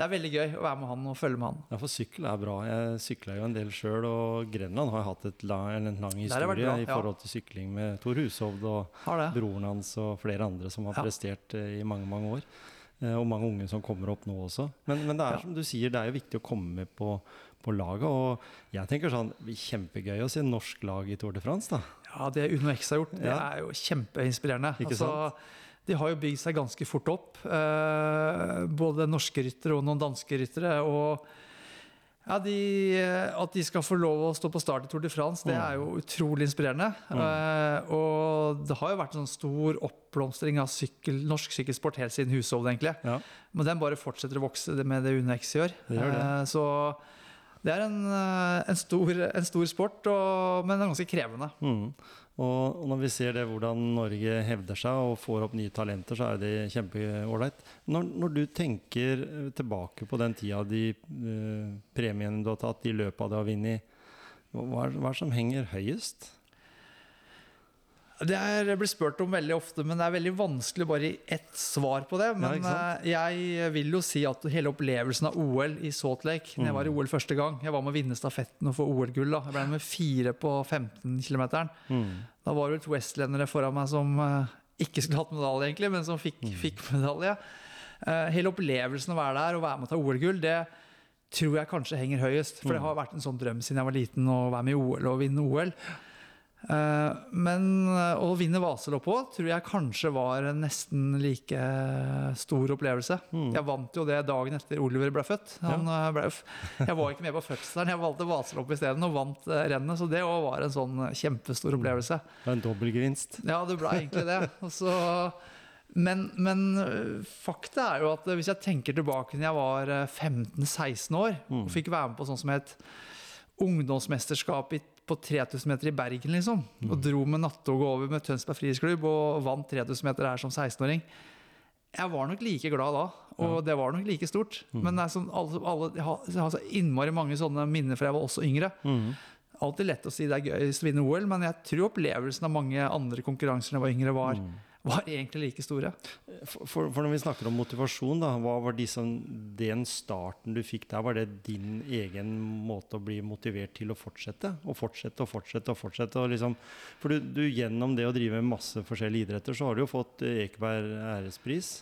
det er veldig gøy å være med han og følge med han. Ja, for sykkel er bra. Jeg sykla jo en del sjøl, og Grenland har hatt et lang, en lang historie bra, i forhold til sykling med Tor Hushovd og broren hans og flere andre som har prestert eh, i mange, mange år. Eh, Og mange unge som kommer opp nå også. Men, men det er som du sier, det er jo viktig å komme med på, på laget. Og jeg tenker sånn, kjempegøy å se norsk lag i Tour de France, da. Ja, det Uno X har gjort, det er jo kjempeinspirerende. Ikke Altså, de har jo bygd seg ganske fort opp. Eh, både norske ryttere og noen danske ryttere. Og ja, de, at de skal få lov å stå på start i Tour de France, det er jo utrolig inspirerende. Eh, og det har jo vært en sånn stor oppblomstring av sykkel, norsk sykkelsport helt siden Hushovd, egentlig. Ja. Men den bare fortsetter å vokse med det Uno gjør. Det gjør det. Eh, så det er en, en, stor, en stor sport, og, men den er ganske krevende. Mm. Og når vi ser det hvordan Norge hevder seg og får opp nye talenter, så er det kjempeålreit. Når, når du tenker eh, tilbake på den tida, de eh, premiene du har tatt, de løpa du har vunnet, hva hva er det som henger høyest? Det er, jeg blir spurt om veldig ofte, men det er veldig vanskelig bare i ett svar på det. Men ja, eh, jeg vil jo si at hele opplevelsen av OL i Salt Lake, når jeg var i OL første gang Jeg var med å vinne stafetten og få OL-gull. Jeg ble nummer fire på 15 km. Mm. Da var det vel to estlendere foran meg som eh, ikke skulle hatt medalje, egentlig, men som fikk, Mm. fikk medalje. Eh, hele opplevelsen å være der og være med å ta OL-gull, det tror jeg kanskje henger høyest. For det Mm. har vært en sånn drøm siden jeg var liten å være med i OL og vinne OL. Eh, men eh, å vinne Vaselopp òg tror jeg kanskje var en nesten like stor opplevelse. Mm. Jeg vant jo det dagen etter Oliver ble født. Han, eh, ble, jeg var ikke med på fødselen, jeg valgte Vaselopp isteden og vant eh, rennet. Så det òg var en sånn eh, kjempestor opplevelse. Det er en dobbeltgevinst. Ja, det ble egentlig det. Og så- men, men fakta er jo at hvis jeg tenker tilbake når jeg var øh, 15-16 år Mm. og fikk være med på sånn som het ungdomsmesterskap i, på 3000 meter i Bergen, liksom. Mm. Og dro med nattoget over med Tønsberg Friidrettsklubb og vant 3000 meter her som 16-åring. Jeg var nok like glad da, og det var nok like stort. Mm. Men det er sånn, alle, alle, jeg har, jeg har så innmari mange sånne minner fra jeg var også yngre. Mm. Alltid lett å si det er gøyest å vinne OL, men jeg tror opplevelsen av mange andre konkurranser da jeg var yngre, var, Mm. Var egentlig like store. For, for, for når vi snakker om motivasjon, da, hva var liksom som, den starten du fikk der, var det din egen måte å bli motivert til å fortsette? Og fortsette og fortsette og fortsette? Og liksom, for du, du gjennom det å drive masse forskjellige idretter, så har du jo fått Ekeberg ærespris.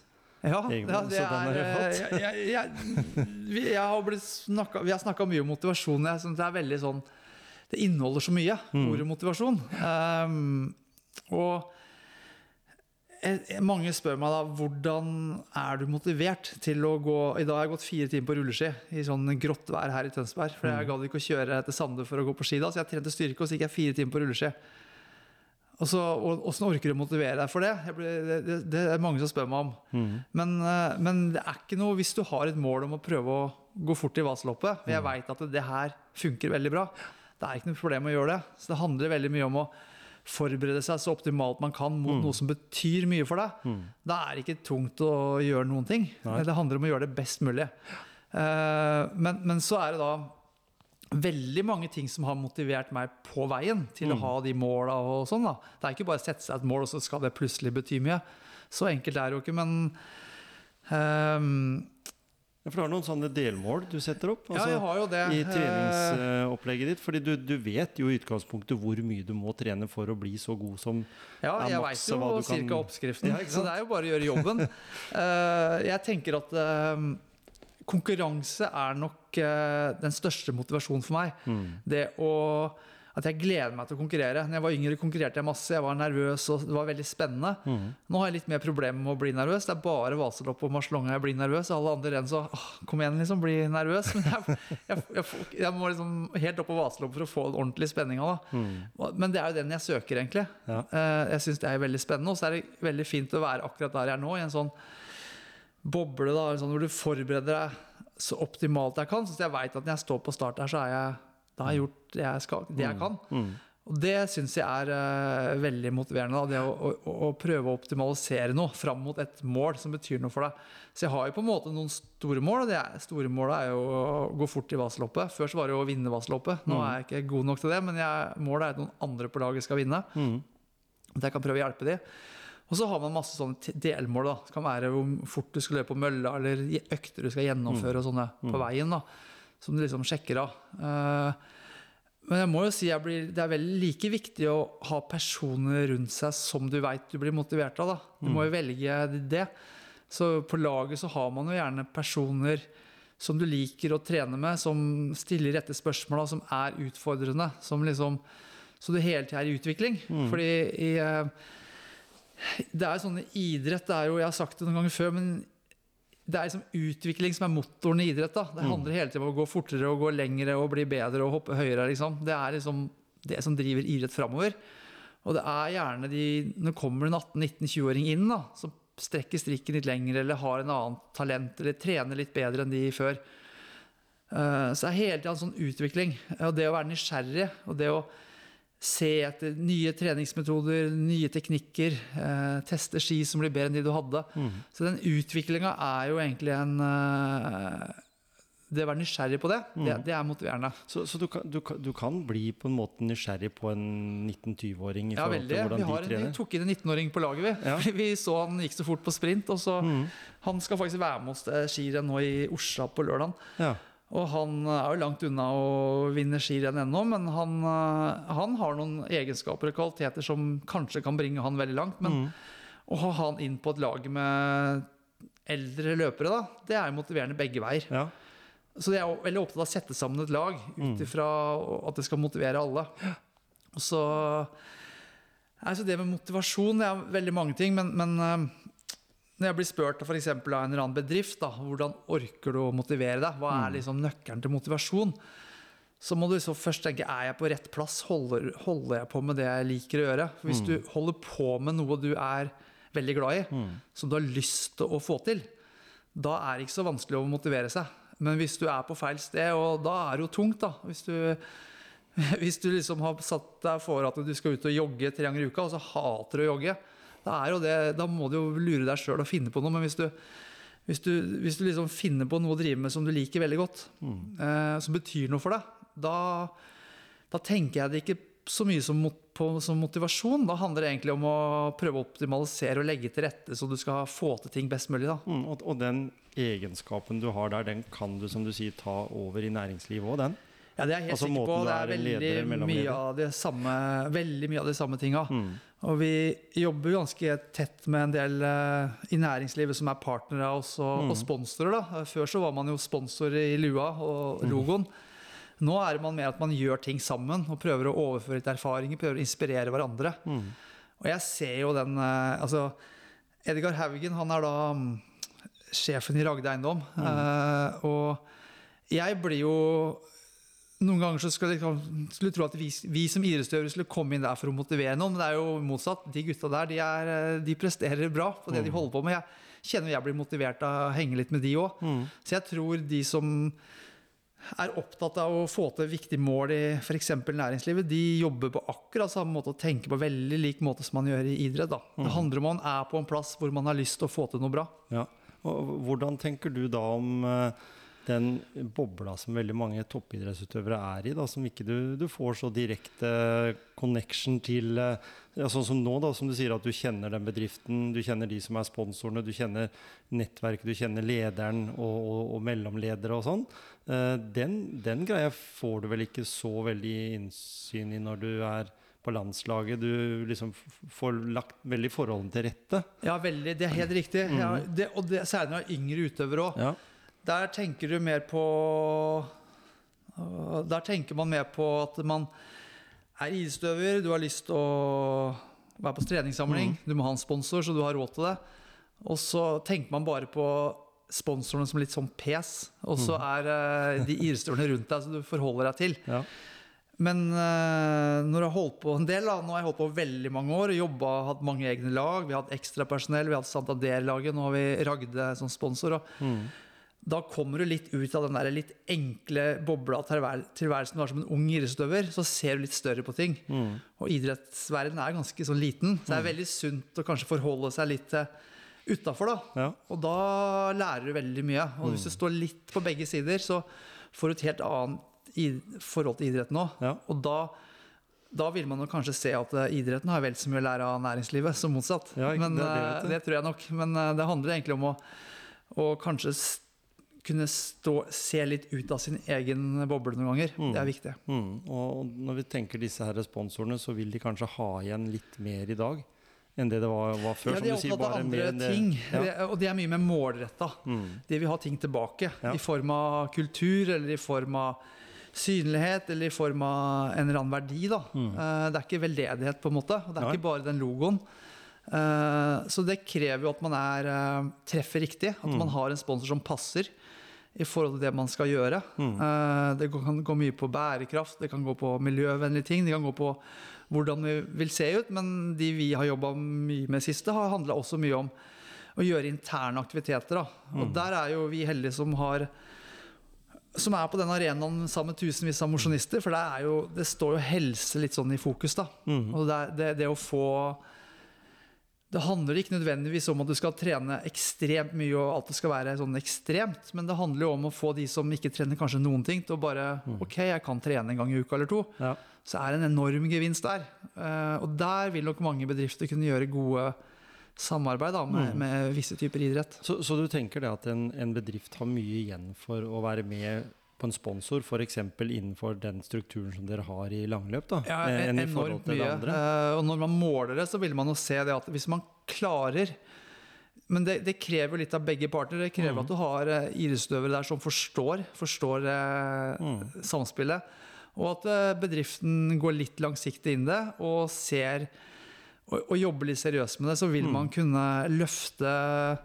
Ja, ja det er jeg, jeg, jeg, vi, har snakket, Vi har snakka mye om motivasjon. Jeg synes det er veldig sånn Det inneholder så mye, Mm. ordet motivasjon. Um, og mange spør meg da hvordan er du motivert til å gå I dag har jeg gått fire timer på rulleski i sånn grått vær her i Tønsberg. For Mm. jeg gadd ikke å kjøre til Sande for å gå på ski da, så jeg trente styrke, og så gikk jeg fire timer på rulleski. Og så, Åssen orker du å motivere deg for det? Blir, det, det? Det er mange som spør meg om. Mm. Men, eh, men det er ikke noe hvis du har et mål om å prøve å gå fort i Vasaloppet. For jeg veit at det her funker veldig bra. Det er ikke noe problem å gjøre det. Så det handler veldig mye om å forberede seg så optimalt man kan mot noe som betyr mye for deg, da er det ikke tungt å gjøre noen ting. Nei. Det handler om å gjøre det best mulig. Uh, men, men så er det da veldig mange ting som har motivert meg på veien til å ha de måla og sånn. da. Det er ikke bare å sette seg et mål, og så skal det plutselig bety mye. Så enkelt er det jo ikke, men ehm, Ja, for du har noen sånne delmål du setter opp Ja, altså, jeg har jo det. i Eh, treningsopplegget ditt. Fordi du, du vet jo i utgangspunktet hvor mye du må trene for å bli så god som Ja, er jeg veit jo kan- cirka oppskriften. Ja, så det er jo bare å gjøre jobben. Eh, jeg tenker at eh, konkurranse er nok den største motivasjonen for meg. Mm. Det å at jeg gleder meg til å konkurrere. Når jeg var yngre, konkurrerte jeg masse. Jeg var nervøs, og det var veldig spennende. Mm. Nå har jeg litt mer problemer med å bli nervøs. Det er bare Vaselopp og Marslonga jeg blir nervøs. Alle andre renn så åh, Kom igjen, liksom, bli nervøs. Men jeg, jeg, jeg, jeg må liksom helt opp på Vaselopp for å få en ordentlig spenning av det. Men det er jo den jeg søker, egentlig. Mm. Ja. Eh, Jeg syns det er veldig spennende. Og så er det veldig fint å være akkurat der jeg er nå, i en sånn boble da, sånn hvor du forbereder deg så optimalt jeg kan. Så jeg veit at når jeg står på start her, så er jeg, da har jeg gjort det jeg, skal, det jeg kan. Mm. Og det syns jeg er uh, veldig motiverende. Da, det å, å, å prøve å optimalisere noe fram mot et mål som betyr noe for deg. Så jeg har jo på en måte noen store mål. og det er, Store målet er jo å gå fort i Vaseloppet. Før så var det jo å vinne Vaseloppet. Nå er jeg ikke god nok til det, men jeg, målet er at noen andre på laget skal vinne. Mm. At jeg kan prøve å hjelpe dem. Og så har man masse sånne delmål. da. Det kan være hvor fort du skal løpe på mølla, eller økter du skal gjennomføre og sånne på veien. da, Som du liksom sjekker av. Eh, men jeg må jo si jeg blir, det er veldig like viktig å ha personer rundt seg som du veit du blir motivert av. da. Du må jo velge det. Så på laget så har man jo gjerne personer som du liker å trene med, som stiller rette spørsmål, som er utfordrende. som liksom, Så du hele tida er i utvikling. Fordi i eh, det er jo sånn i idrett det er jo, Jeg har sagt det noen ganger før, men det er liksom utvikling som er motoren i idrett. da. Det handler hele tiden om å gå fortere og gå lengre og bli bedre og hoppe høyere. liksom. Det er liksom det som driver idrett framover. Og det er gjerne de Når det kommer en 18-19-20-åring inn, da, som strekker strikken litt lenger eller har en annen talent eller trener litt bedre enn de før. Eh, Så det er hele tiden en sånn utvikling. Og det å være nysgjerrig og det å se etter nye treningsmetoder, nye teknikker, eh, teste ski som blir bedre enn de du hadde. Så den utviklinga er jo egentlig en eh, Det å være nysgjerrig på det, det, det er motiverende. Så, så du, kan, du, du kan bli på en måte nysgjerrig på en 19-20-åring Ja, veldig. Vi, en, vi tok inn en 19-åring på laget, vi. Ja. Vi så han gikk så fort på sprint. Og så, Han skal faktisk være med oss til skirenn nå i Osla på lørdag. Ja. Og han er jo langt unna å vinne skirenn ennå, men han, eh, han har noen egenskaper og kvaliteter som kanskje kan bringe han veldig langt. Men å ha han inn på et lag med eldre løpere, da, det er jo motiverende begge veier. ja. Så jeg er veldig opptatt av å sette sammen et lag ut ifra at det skal motivere alle. Og så altså Det med motivasjon det er veldig mange ting, men, men eh, når jeg blir spurt for eksempel av en eller annen bedrift da, hvordan orker du å motivere deg, hva er liksom nøkkelen til motivasjon, så må du så først tenke er jeg på rett plass, holder, holder jeg på med det jeg liker å gjøre? For hvis du holder på med noe du er veldig glad i, som du har lyst til å få til, da er det ikke så vanskelig å motivere seg. Men hvis du er på feil sted, og da er det jo tungt, da. Hvis du, hvis du liksom har satt deg for at du skal ut og jogge tre ganger i uka, og så hater du å jogge, da, er det, da må du jo lure deg sjøl og finne på noe. Men hvis du, hvis, du, hvis du liksom finner på noe å drive med som du liker veldig godt, eh, som betyr noe for deg, da, da tenker jeg det ikke så mye som, mot, på, som motivasjon. Da handler det egentlig om å prøve å optimalisere og legge til rette så du skal få til ting best mulig. Mm, og, og den egenskapen du har der, den kan du som du sier ta over i næringslivet òg, den? Ja, det er jeg helt Altså sikker på. Det er veldig mye av det samme, veldig mye av de samme tinga. Mm. Og vi jobber ganske tett med en del uh, i næringslivet som er partnere av oss og, Mm. og sponsorer. da. Før så var man jo sponsor i lua og Mm. Nå er man mer at man gjør ting sammen og prøver å overføre litt erfaringer, prøver å inspirere hverandre. Mm. Og jeg ser jo den uh, Altså, Edgar Haugen, han er da um, sjefen i Ragde Eiendom. Uh, og jeg blir jo noen ganger så skulle jeg tro at vi, vi som idrettsutøvere skulle komme inn der for å motivere noen, men det er jo motsatt. De gutta der de, er, eh, de presterer bra på det de holder på med. Jeg kjenner jeg blir motivert av å henge litt med de òg. Mm. Så jeg tror de som er opptatt av å få til viktige mål i f.eks. næringslivet, de jobber på akkurat samme måte og tenker på veldig lik måte som man gjør i idrett. Da. Det handler om man er på en plass hvor man har lyst til å få til noe bra. Ja. Og hvordan tenker du da om eh, den bobla som veldig mange toppidrettsutøvere er i, da, som ikke du, du får så direkte connection til eh, ja, Sånn som nå, da, som du sier at du kjenner den bedriften, du kjenner de som er sponsorene, du kjenner nettverket, du kjenner lederen og, og, og mellomledere og sånn. Eh, den, den greia får du vel ikke så veldig innsyn i når du er på landslaget. Du liksom får lagt veldig forholdene til rette. Ja, veldig, Det er helt riktig. Ja, det, og det, særlig når yngre utøvere òg. Ja. Der tenker du mer på øh, Der tenker man mer på at man er idrettsutøver, du har lyst til å være på treningssamling, du må ha en sponsor, så du har råd til det. Og så tenker man bare på sponsorene som litt sånn pes, og så er øh, de idrettsutøverne rundt deg som du forholder deg til. Ja. Men uh, når jeg har holdt på en del, da, nå har jeg holdt på veldig mange år, jobba, hatt mange egne lag, vi har hatt ekstrapersonell, vi har hatt Santander-laget, nå har vi Ragde som sponsor. Og Mm. Da kommer du litt ut av den der litt enkle bobla tilværelsen du har som en ung idrettsutøver. Så ser du litt større på ting. Mm. Og idrettsverdenen er ganske sånn liten, så det er veldig sunt å kanskje forholde seg litt til utafor, da. Ja. Og da lærer du veldig mye. Og hvis du står litt på begge sider, så får du et helt annet forhold til idretten òg. Ja. Og da, da vil man kanskje se at eh, idretten har vel så mye å lære av næringslivet som motsatt. Ja, Men det det, eh, du. det tror jeg nok. Men eh, det handler egentlig om å, å kanskje kunne stå, se litt ut av sin egen boble noen ganger. Det er viktig. Mm. Og når vi tenker disse her sponsorene, så vil de kanskje ha igjen litt mer i dag enn det det var, var før. Ja, de er opptatt av andre ting, Ja. Det- og de er mye mer målretta. Mm. De vil ha ting tilbake Ja. i form av kultur eller i form av synlighet eller i form av en eller annen verdi. Da. Mm. Det er ikke veldedighet, på en måte. Det er Mm. Nei. ikke bare den logoen. Eh, Så det krever jo at man er, eh, treffer riktig. At Mm. man har en sponsor som passer i forhold til det man skal gjøre. Mm. Eh, Det kan gå mye på bærekraft, det kan gå på miljøvennlige ting, det kan gå på hvordan vi vil se ut. Men de vi har jobba mye med siste, har handla også mye om å gjøre interne aktiviteter. Da. Og der er jo vi heldige som har som er på den arenaen sammen med tusenvis av mosjonister. For det, er jo, det står jo helse litt sånn i fokus. da. Mm. Og det, det, det å få Det handler ikke nødvendigvis om at du skal trene ekstremt mye og at det skal være sånn ekstremt, men det handler jo om å få de som ikke trener kanskje noen ting, til å bare OK, jeg kan trene en gang i uka eller to. Ja. Så er det en enorm gevinst der. Eh, og der vil nok mange bedrifter kunne gjøre gode samarbeid da, med, med visse typer idrett. Så, så du tenker det at en, en bedrift har mye igjen for å være med på en sponsor, f.eks. innenfor den strukturen som dere har i langløp? da, Ja, enn enn i forhold til det andre? Eh, og når man måler det, så vil man jo se det at hvis man klarer Men det, det krever litt av begge parter. Det krever Mm. at du har uh, idrettsutøvere der som forstår, forstår eh, Mm. samspillet. Og at eh, bedriften går litt langsiktig inn det og ser og, og jobber litt seriøst med det, så vil Mm. man kunne løfte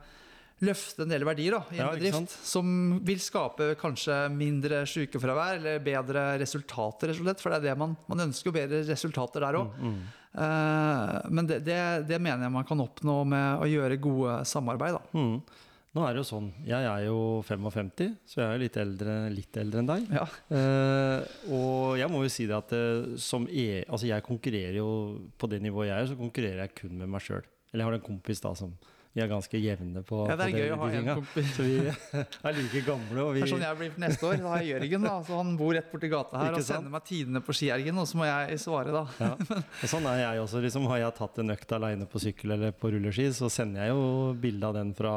løfte en del verdier da, i en Ja, bedrift. Som vil skape kanskje mindre sykefravær eller bedre resultater. For det er det man, man ønsker jo bedre resultater der òg. Mm. men det, det, det mener jeg man kan oppnå med å gjøre gode samarbeid. Da. Mm. Nå er det jo sånn, jeg er jo 55, så jeg er litt eldre, litt eldre enn deg. Ja. Eh, og jeg må jo si det at eh, som e altså jeg konkurrerer jo på det nivået jeg er, så konkurrerer jeg kun med meg sjøl. Eller jeg har en kompis da som vi er ganske jevne på, Ja, det på er gøy å ha en kompis. Så vi er like gamle. Og vi, Det sånn jeg blir neste år. Da har jeg Jørgen, da. Så han bor rett borti gata her og sender meg tidene på skiergen, og så må jeg svare, da. ja. og sånn er jeg også. Liksom, har jeg tatt en økt aleine på sykkel eller på rulleski, så sender jeg jo bilde av den fra,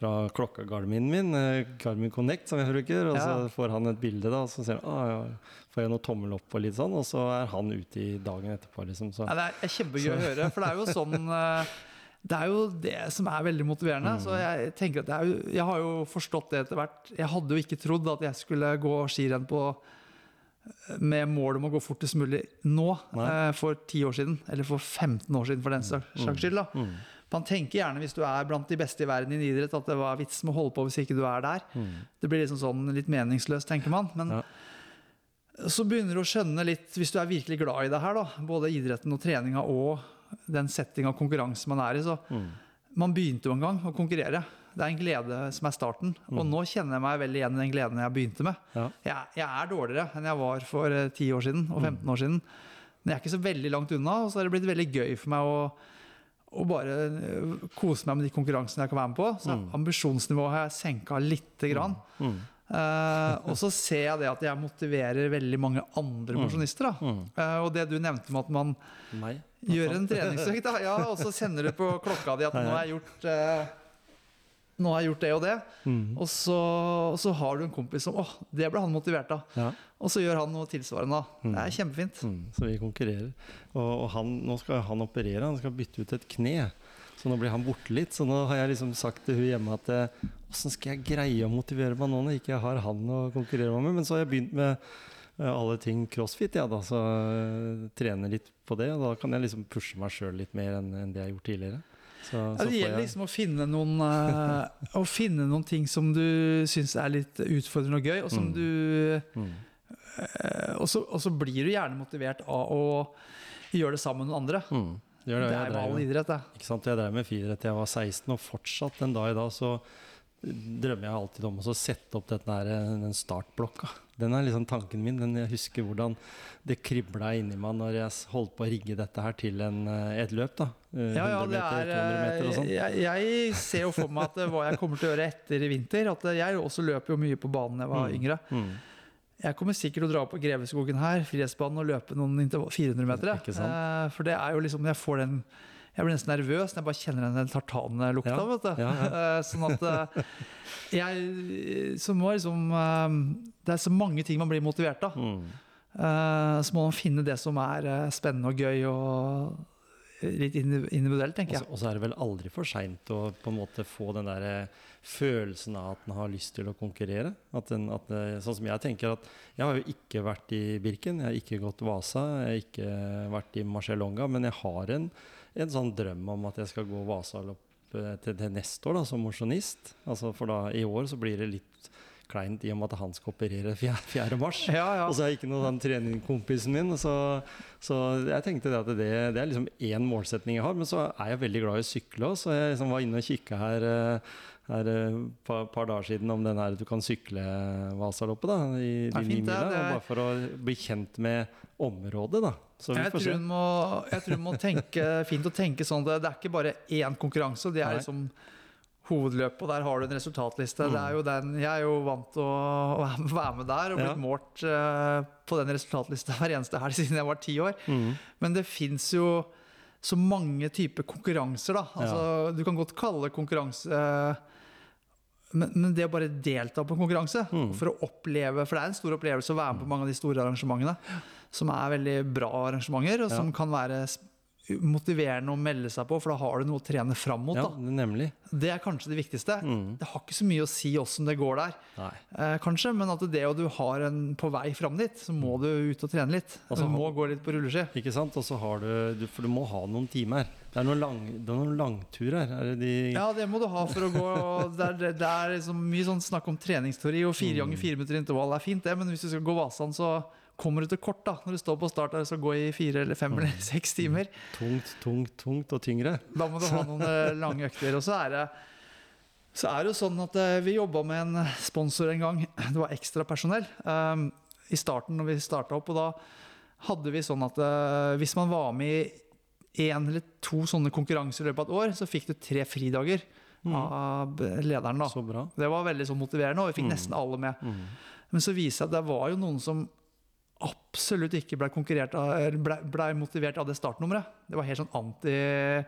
fra klokka Garmin min, eh, Garmin Connect, som jeg bruker. Og så Ja. får han et bilde, da, og så ser han, ah, ja, får jeg noe tommel opp og litt sånn, og så er han ute i dagen etterpå. Liksom, så. Ja, det er kjempegøy å høre, for det er jo sånn eh, Det er jo det som er veldig motiverende. Så jeg tenker at jo, jeg har jo forstått det etter hvert. Jeg hadde jo ikke trodd at jeg skulle gå skirenn på med mål om å gå fortest mulig nå, eh, for 10 år siden. Eller for 15 år siden, for den saks saks skyld. da. Mm. Man tenker gjerne, hvis du er blant de beste i verden i idrett, at det var vits med å holde på hvis ikke du er der. Mm. Det blir liksom sånn litt meningsløst, tenker man. Men Ja. så begynner du å skjønne litt, hvis du er virkelig glad i det her, da, både idretten og treninga og den settinga og konkurranse man er i, så Mm. Man begynte jo en gang å konkurrere. Det er en glede som er starten. Og Mm. nå kjenner jeg meg veldig igjen i den gleden jeg begynte med. Ja. Jeg, jeg er dårligere enn jeg var for eh, 10 år siden og 15 år siden. Men jeg er ikke så veldig langt unna, og så har det blitt veldig gøy for meg å, å bare eh, kose meg med de konkurransene jeg kan være med på. Så Mm. ambisjonsnivået har jeg senka lite grann. Mm. Eh, og så ser jeg det at jeg motiverer veldig mange andre Mm. mosjonister. Mm. Eh, og det du nevnte med at man Nei. gjør en treningsøkt, ja, og så kjenner du på klokka di at nå har jeg gjort eh, nå har jeg gjort det og det. Mm. Og så, og så har du en kompis som åh, det ble han motivert av. Ja. Og så gjør han noe tilsvarende. Mm. Det er kjempefint. Mm. Så vi konkurrerer. Og, og han, nå skal han operere, han skal bytte ut et kne. Så nå blir han borte litt. Så nå har jeg liksom sagt til hun hjemme at eh, åssen skal jeg greie å motivere meg nå når ikke jeg har han å konkurrere med? Men så har jeg begynt med eh, alle ting crossfit, ja, da, så uh, trener litt på det. Og da kan jeg liksom pushe meg sjøl litt mer enn enn det jeg har gjort tidligere. Så, Ja, så det gjelder jeg- liksom å finne noen uh, Å finne noen ting som du syns er litt utfordrende og gøy, og som Mm. du mm. eh, og, så, og så blir du gjerne motivert av å gjøre det sammen med noen andre. Mm. Det gjør det. Det er med all idrett, det. Ikke sant? Jeg drev med friidrett til jeg var 16, og fortsatt en dag i dag så drømmer jeg alltid om å sette opp der, den startblokka. Den er liksom tanken min. Den, jeg husker hvordan det kribla inni meg når jeg holdt på å rigge dette her til en, eh, et løp. da. Eh, Ja, ja, det meter, er meter eh, sånn. jeg, jeg ser jo for meg at hva jeg kommer til å gjøre etter i vinter. At jeg også løper jo mye på banen da jeg var Mm. yngre. Mm. Jeg kommer sikkert til å dra opp på Greveskogen her, frihetsbanen, og løpe noen 400 meter. Eh, For det er jo liksom Jeg får den Jeg blir nesten nervøs når jeg bare kjenner den tartanlukta. Ja, vet du. ja, Eh, Sånn at eh, jeg Så må liksom eh, Det er så mange ting man blir motivert av. Mm. Så må man finne det som er spennende og gøy og litt individuelt, tenker jeg. Og så er det vel aldri for seint å på en måte få den der eh, følelsen av at en har lyst til å konkurrere. At den, at det, sånn som jeg tenker at Jeg har jo ikke vært i Birken, jeg har ikke gått Vasa, jeg har ikke vært i Marcialonga, men jeg har en, en sånn drøm om at jeg skal gå Vasalopp eh, til, til neste år da, som mosjonist. Altså, for da i år så blir det litt kleint i og med at han skal operere 4. 4. mars. Ja, ja. Og så er jeg ikke noen sånn treningskompisen min. Så, så jeg tenkte det at det, det er liksom én målsetning jeg har. Men så er jeg veldig glad i å sykle òg, så jeg liksom var inne og kikka her eh, her et par, par dager siden om den her du kan sykle Vasaloppet. da, i de fint, mila, Bare for å bli kjent med området, da. Så vi Jeg får tror, se. hun må, jeg tror hun må tenke fint å tenke sånn det, det er ikke bare én konkurranse. Det er Nei. liksom hovedløpet, og der har du en resultatliste. Mm. Det er jo den, jeg er jo vant til å, være med der og blitt Ja. målt uh, på den resultatlista hver eneste helg siden jeg var ti år. Mm. Men det fins jo så mange typer konkurranser, da. Altså, Du kan godt kalle konkurranse konkurranse men, men det å bare delta på en konkurranse Mm. for å oppleve For det er en stor opplevelse å være med på mange av de store arrangementene. Som er veldig bra arrangementer, og Ja. som kan være motiverende å melde seg på, for da har du noe å trene fram mot. Ja, Da. nemlig. Det er kanskje det viktigste. Mm. Det har ikke så mye å si åssen det går der, eh, kanskje, men at det og du har en på vei fram dit, så må du ut og trene litt. Altså, du må gå litt på rulleski. Ikke sant? Og så har du, du For du må ha noen timer. Det er noen, lang, det er noen langturer. Er det de Ja, det må du ha for å gå. Det er, det er liksom mye sånn snakk om treningsteori, og fire Mm. ganger fire minutter intervall er fint, det, men hvis du skal gå Vasan, så kommer du til kort da, når du står på start der og skal gå i fire eller fem Mm. eller seks timer. tungt, tungt, tungt og tyngre? Da må du ha noen eh, lange økter. Og så er det så er det jo sånn at eh, vi jobba med en sponsor en gang. Det var ekstra personell um, i starten når vi starta opp. Og da hadde vi sånn at uh, hvis man var med i én eller to sånne konkurranser i løpet av et år, så fikk du tre fridager av lederen. da. Så bra. Det var veldig sånn motiverende, og vi fikk Mm. nesten alle med. Mm. Men så viser det seg at det var jo noen som absolutt ikke ble, av, ble, ble motivert av det startnummeret. Det var helt sånn anti,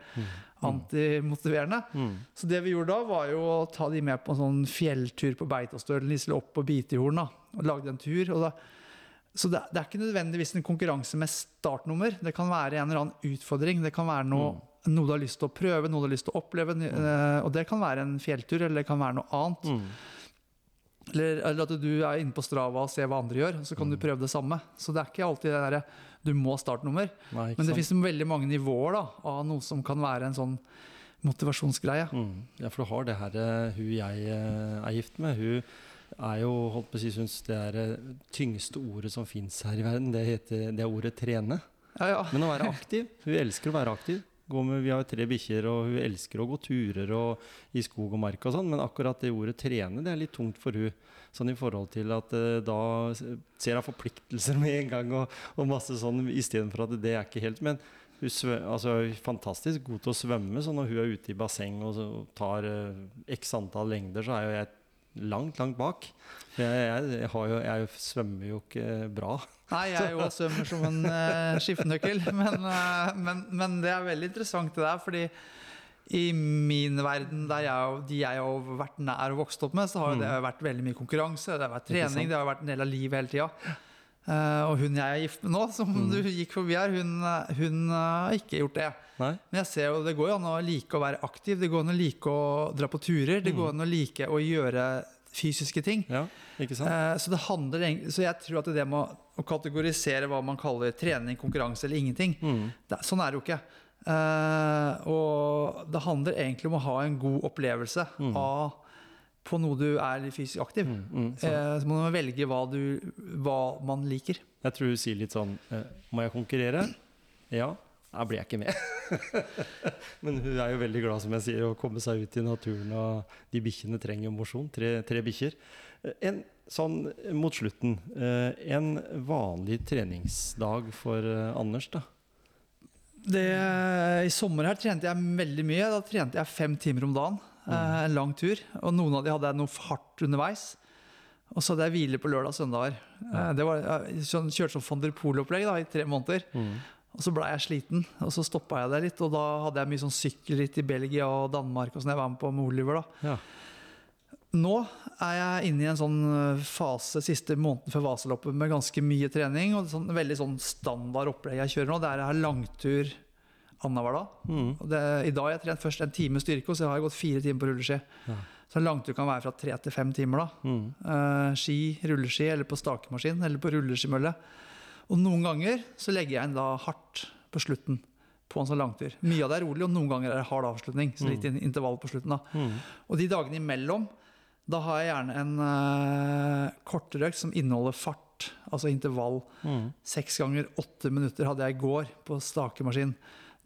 antimotiverende. Mm. Så det vi gjorde da, var jo å ta de med på en sånn fjelltur på Beitostølen, Lisle opp på Bitejorden. da, og lagde en tur. Og da, så det, det er ikke nødvendigvis en konkurranse med startnummer. Det kan være en eller annen utfordring. Det kan være noe, noe du har lyst til å prøve, noe du har lyst til å oppleve. eh, Og det kan være en fjelltur, eller det kan være noe annet. Mm. Eller, eller at du er inne på Strava og ser hva andre gjør, så kan du prøve det samme. Så det er ikke alltid det derre du må startnummer. Nei, Men det fins veldig mange nivåer da, av noe som kan være en sånn motivasjonsgreie. Mm. Ja, for du har det her eh, hun jeg eh, er gift med. Hun er jo, holdt på å si, syns det er det tyngste ordet som fins her i verden. Det, heter, det er ordet trene. Ja, ja. Men å være aktiv. Hun elsker å være aktiv. Med, vi har tre bikkjer, og hun elsker å gå turer og i skog og mark og sånn, men akkurat det ordet trene, det er litt tungt for hun. Sånn i forhold til at uh, da ser hun forpliktelser med en gang og, og masse sånn, istedenfor at det er ikke helt Men hun svø, altså, er fantastisk god til å svømme, så når hun er ute i basseng og og tar uh, x antall lengder, så er jo jeg langt, langt bak. Jeg, jeg, jo, jeg svømmer jo ikke bra. Nei, jeg jo svømmer som en uh, skiftenøkkel. Men, uh, men, men, det er veldig interessant det der, fordi i min verden, der jeg, de jeg har vært nær og vokst opp med, så har Mm. det vært veldig mye konkurranse, det har vært trening, det har vært en del av livet hele tida. Uh, og hun jeg er gift med nå, som Mm. du gikk forbi her, hun, uh, hun uh, har ikke gjort det. Nei? Men jeg ser jo, det går jo an å like å være aktiv, det går an å like å dra på turer, det Mm. går an å like å gjøre fysiske ting. Ja, ikke sant? Uh, så det handler Så jeg tror at det med å kategorisere hva man kaller trening, konkurranse eller ingenting, Mm. det, sånn er det jo ikke. Eh, og det handler egentlig om å ha en god opplevelse Mm. av på noe du er fysisk aktiv. Mm, mm. Eh, så må man velge hva, du, hva man liker. Jeg tror du sier litt sånn eh, Må jeg konkurrere? Ja. Da blir jeg ikke med. Men hun er jo veldig glad, som jeg sier, å komme seg ut i naturen. Og de bikkjene trenger jo mosjon. Tre, tre bikkjer. Eh, En sånn mot slutten eh, En vanlig treningsdag for eh, Anders, da? Det, I sommer her trente jeg veldig mye. Da trente jeg fem timer om dagen. Eh, en lang tur. Og noen av de hadde jeg noe hardt underveis. Og så hadde jeg hvile på lørdag og søndager. Eh, det var, jeg sånn, kjørte sånn van der Poel-opplegg i tre måneder. Og så blei jeg sliten, og så stoppa jeg der litt. Og da hadde jeg mye sånn sykkelritt i Belgia og Danmark og sånn jeg var med på med Oliver. da. Ja. Nå er jeg inne i en sånn eh, fase siste måneden før Vasaloppet med ganske mye trening. og sånn, Veldig sånn standard opplegg jeg kjører nå. Det er jeg har langtur annenhver dag. Mm. Det, I dag har jeg trent først en time styrke, og så har jeg gått fire timer på rulleski. Ja. Så langtur kan være fra tre til fem timer. da. Mm. Uh, ski, rulleski eller på stakemaskin eller på rulleskimølle. Og noen ganger så legger jeg inn da hardt på slutten på en sånn langtur. Mye av det er rolig, og noen ganger er det hard avslutning. Så litt mm. intervall på slutten da. Mm. Og de dagene imellom, da har jeg gjerne en uh, kortrøkt som inneholder fart. Altså intervall. Mm. Seks ganger åtte minutter hadde jeg i går på stakemaskin.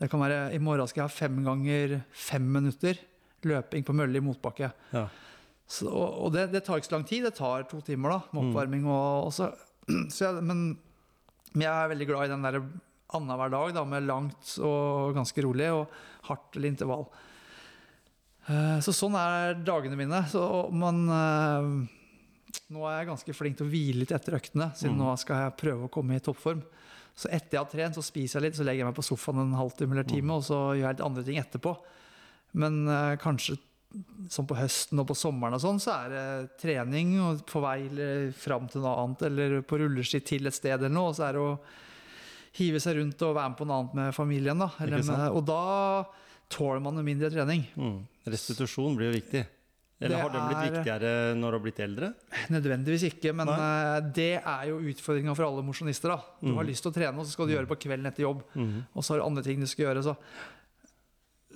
Det kan være, I morgen skal jeg ha fem ganger fem minutter løping på mølle i motbakke. Ja. Så, og det, det tar ikke så lang tid. Det tar to timer da, med Mm. oppvarming. Og, og så, så jeg, men, men jeg er veldig glad i den der annenhver dag da, med langt og ganske rolig og hardt eller intervall. Eh, Så sånn er dagene mine. Så man eh, Nå er jeg ganske flink til å hvile litt etter øktene, siden Mm. nå skal jeg prøve å komme i toppform. Så etter jeg har trent, så spiser jeg litt, så legger jeg meg på sofaen en halvtime eller time, og så gjør jeg litt andre ting etterpå. Men uh, kanskje sånn på høsten og på sommeren og sånn, så er det trening og på vei eller fram til noe annet, eller på rulleski til et sted eller noe, og så er det å hive seg rundt og være med på noe annet med familien. Da. Eller med, og da tåler man jo mindre trening. Mm. Restitusjon blir jo viktig. Eller har den blitt er- viktigere når du har blitt eldre? Nødvendigvis ikke, men Nei. eh, det er jo utfordringa for alle mosjonister. Du Mm. har lyst til å trene, og så skal du gjøre det på kvelden etter jobb. Mm. Og så har du andre ting du skal gjøre. Så,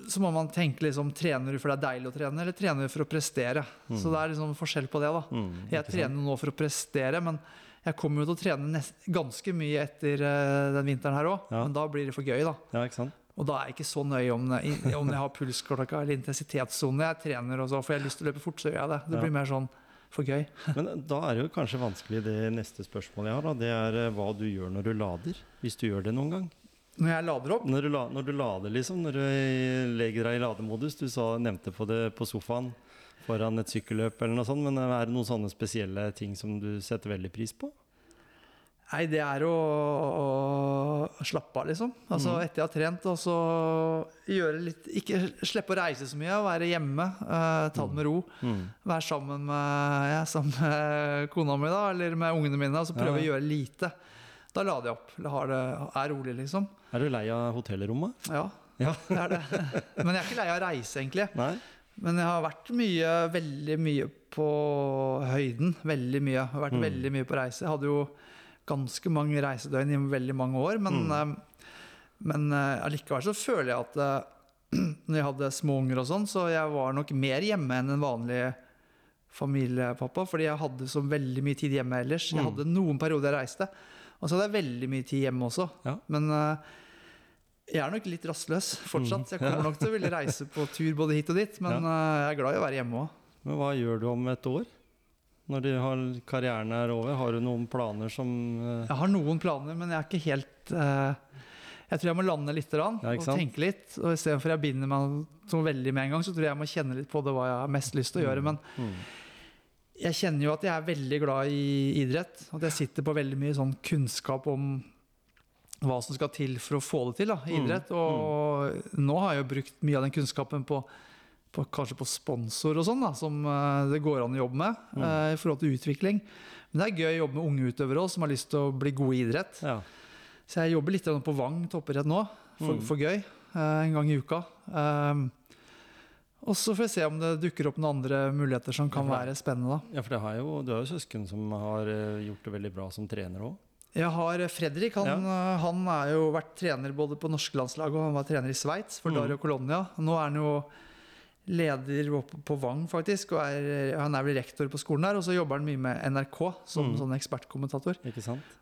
så må man tenke liksom, trener du for det er deilig å trene, eller trener du for å prestere? Så det er liksom forskjell på det. da. Mm. Jeg trener nå for å prestere, men jeg kommer jo til å trene ganske mye etter eh, den vinteren her òg. Ja. Men da blir det for gøy, da. Ja, ikke sant? Og da er jeg ikke så nøye om, det- om jeg har pulsklokka eller intensitetssone. Jeg trener og så, for jeg har lyst til å løpe fort, så gjør jeg det. Det blir mer sånn for gøy. Men da er det jo kanskje vanskelig det neste spørsmålet jeg har. Da. Det er eh, hva du gjør når du lader. Hvis du gjør det noen gang. Når jeg lader opp Når du, la, når du lader, liksom. Når du legger deg i lademodus. Du sa, nevnte på det på sofaen foran et sykkelløp eller noe sånt. Men er det noen sånne spesielle ting som du setter veldig pris på? Nei, det er å, å slappe av, liksom. Altså mm. etter jeg har trent, og så gjøre litt Ikke slippe å reise så mye, være hjemme. Uh, ta det med ro. Mm. Være sammen med, ja, sammen med kona mi, da, eller med ungene mine, og så prøve Ja. å gjøre lite. Da lader jeg opp. Har det, er rolig, liksom. Er du lei av hotellrommet? Ja, Ja. det er det. Men jeg er ikke lei av å reise, egentlig. Nei? Men jeg har vært mye, veldig mye på høyden. Veldig mye. Jeg har vært Mm. veldig mye på reise. Jeg hadde jo ganske mange reisedøgn i veldig mange år, men, Mm. eh, men eh, allikevel så føler jeg at eh, når jeg hadde små unger og sånn, så jeg var nok mer hjemme enn en vanlig familiepappa, fordi jeg hadde så veldig mye tid hjemme ellers. Jeg Mm. hadde noen perioder jeg reiste, og så hadde jeg veldig mye tid hjemme også. Ja. Men Jeg er nok litt rastløs fortsatt. Jeg kommer nok til å ville reise på tur både hit og dit, men jeg er glad i å være hjemme òg. Men hva gjør du om et år? Når de har, karrieren er over, har du noen planer som uh... Jeg har noen planer, men jeg er ikke helt uh, Jeg tror jeg må lande litt rann, Ja, og tenke litt. Og Istedenfor jeg binder meg så veldig med en gang, så tror jeg jeg må kjenne litt på det hva jeg har mest lyst til å gjøre. Men mm. jeg kjenner jo at jeg er veldig glad i idrett. At jeg sitter på veldig mye sånn kunnskap om hva som skal til for å få det til da, i Mm, idrett. Og nå har jeg jo brukt mye av den kunnskapen på, på kanskje på sponsor og sånn, da, som eh, det går an å jobbe med Mm. eh, i forhold til utvikling. Men det er gøy å jobbe med unge utøvere også, som har lyst til å bli gode i idrett. Ja. Så jeg jobber litt på Vang toppidrett nå, for, Mm. for gøy. eh, en gang i uka. Um, og så får vi se om det dukker opp noen andre muligheter som kan Ja, være spennende. da. ja, for det har jo, du har jo søsken som har gjort det veldig bra som trener òg. Jeg har Fredrik. Han, ja. han er jo vært trener både på norske landslag og han var trener i Sveits for Mm. Dario Colonia. Nå er han jo leder på Vang, faktisk. Og er, han er vel rektor på skolen der. Og så jobber han mye med NRK som Mm. sånn ekspertkommentator.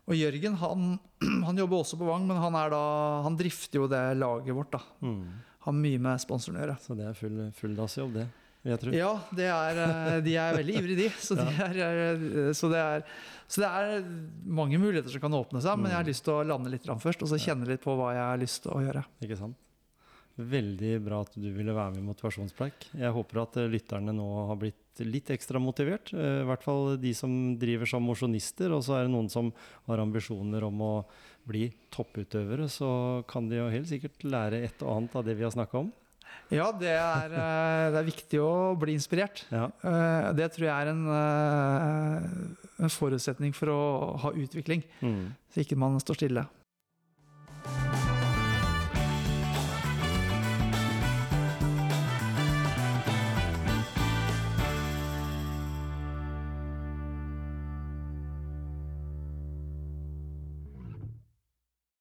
Og Jørgen han, han jobber også på Vang, men han, da, han drifter jo det laget vårt. da. Mm. Har mye med sponsoren å gjøre. Så det er full, fulldagsjobb, det. Ja, det er, eh, de er veldig ivrige, de. Så, de er, eh, så, det er, så det er mange muligheter som kan åpne seg, men jeg har Mm. lyst til å lande litt først, og så kjenne litt på hva jeg har lyst til å gjøre. Ikke sant? Veldig bra at du ville være med i Motivasjonspreik. Jeg håper at eh, lytterne nå har blitt litt ekstra motivert. eh, I hvert fall de som driver som mosjonister, og så er det noen som har ambisjoner om å bli topputøvere. Så kan de jo helt sikkert lære et og annet av det vi har snakka om. Ja, det er, eh, det er viktig å bli inspirert. Ja. Det tror jeg er en, en forutsetning for å ha utvikling, Mm. så ikke man står stille.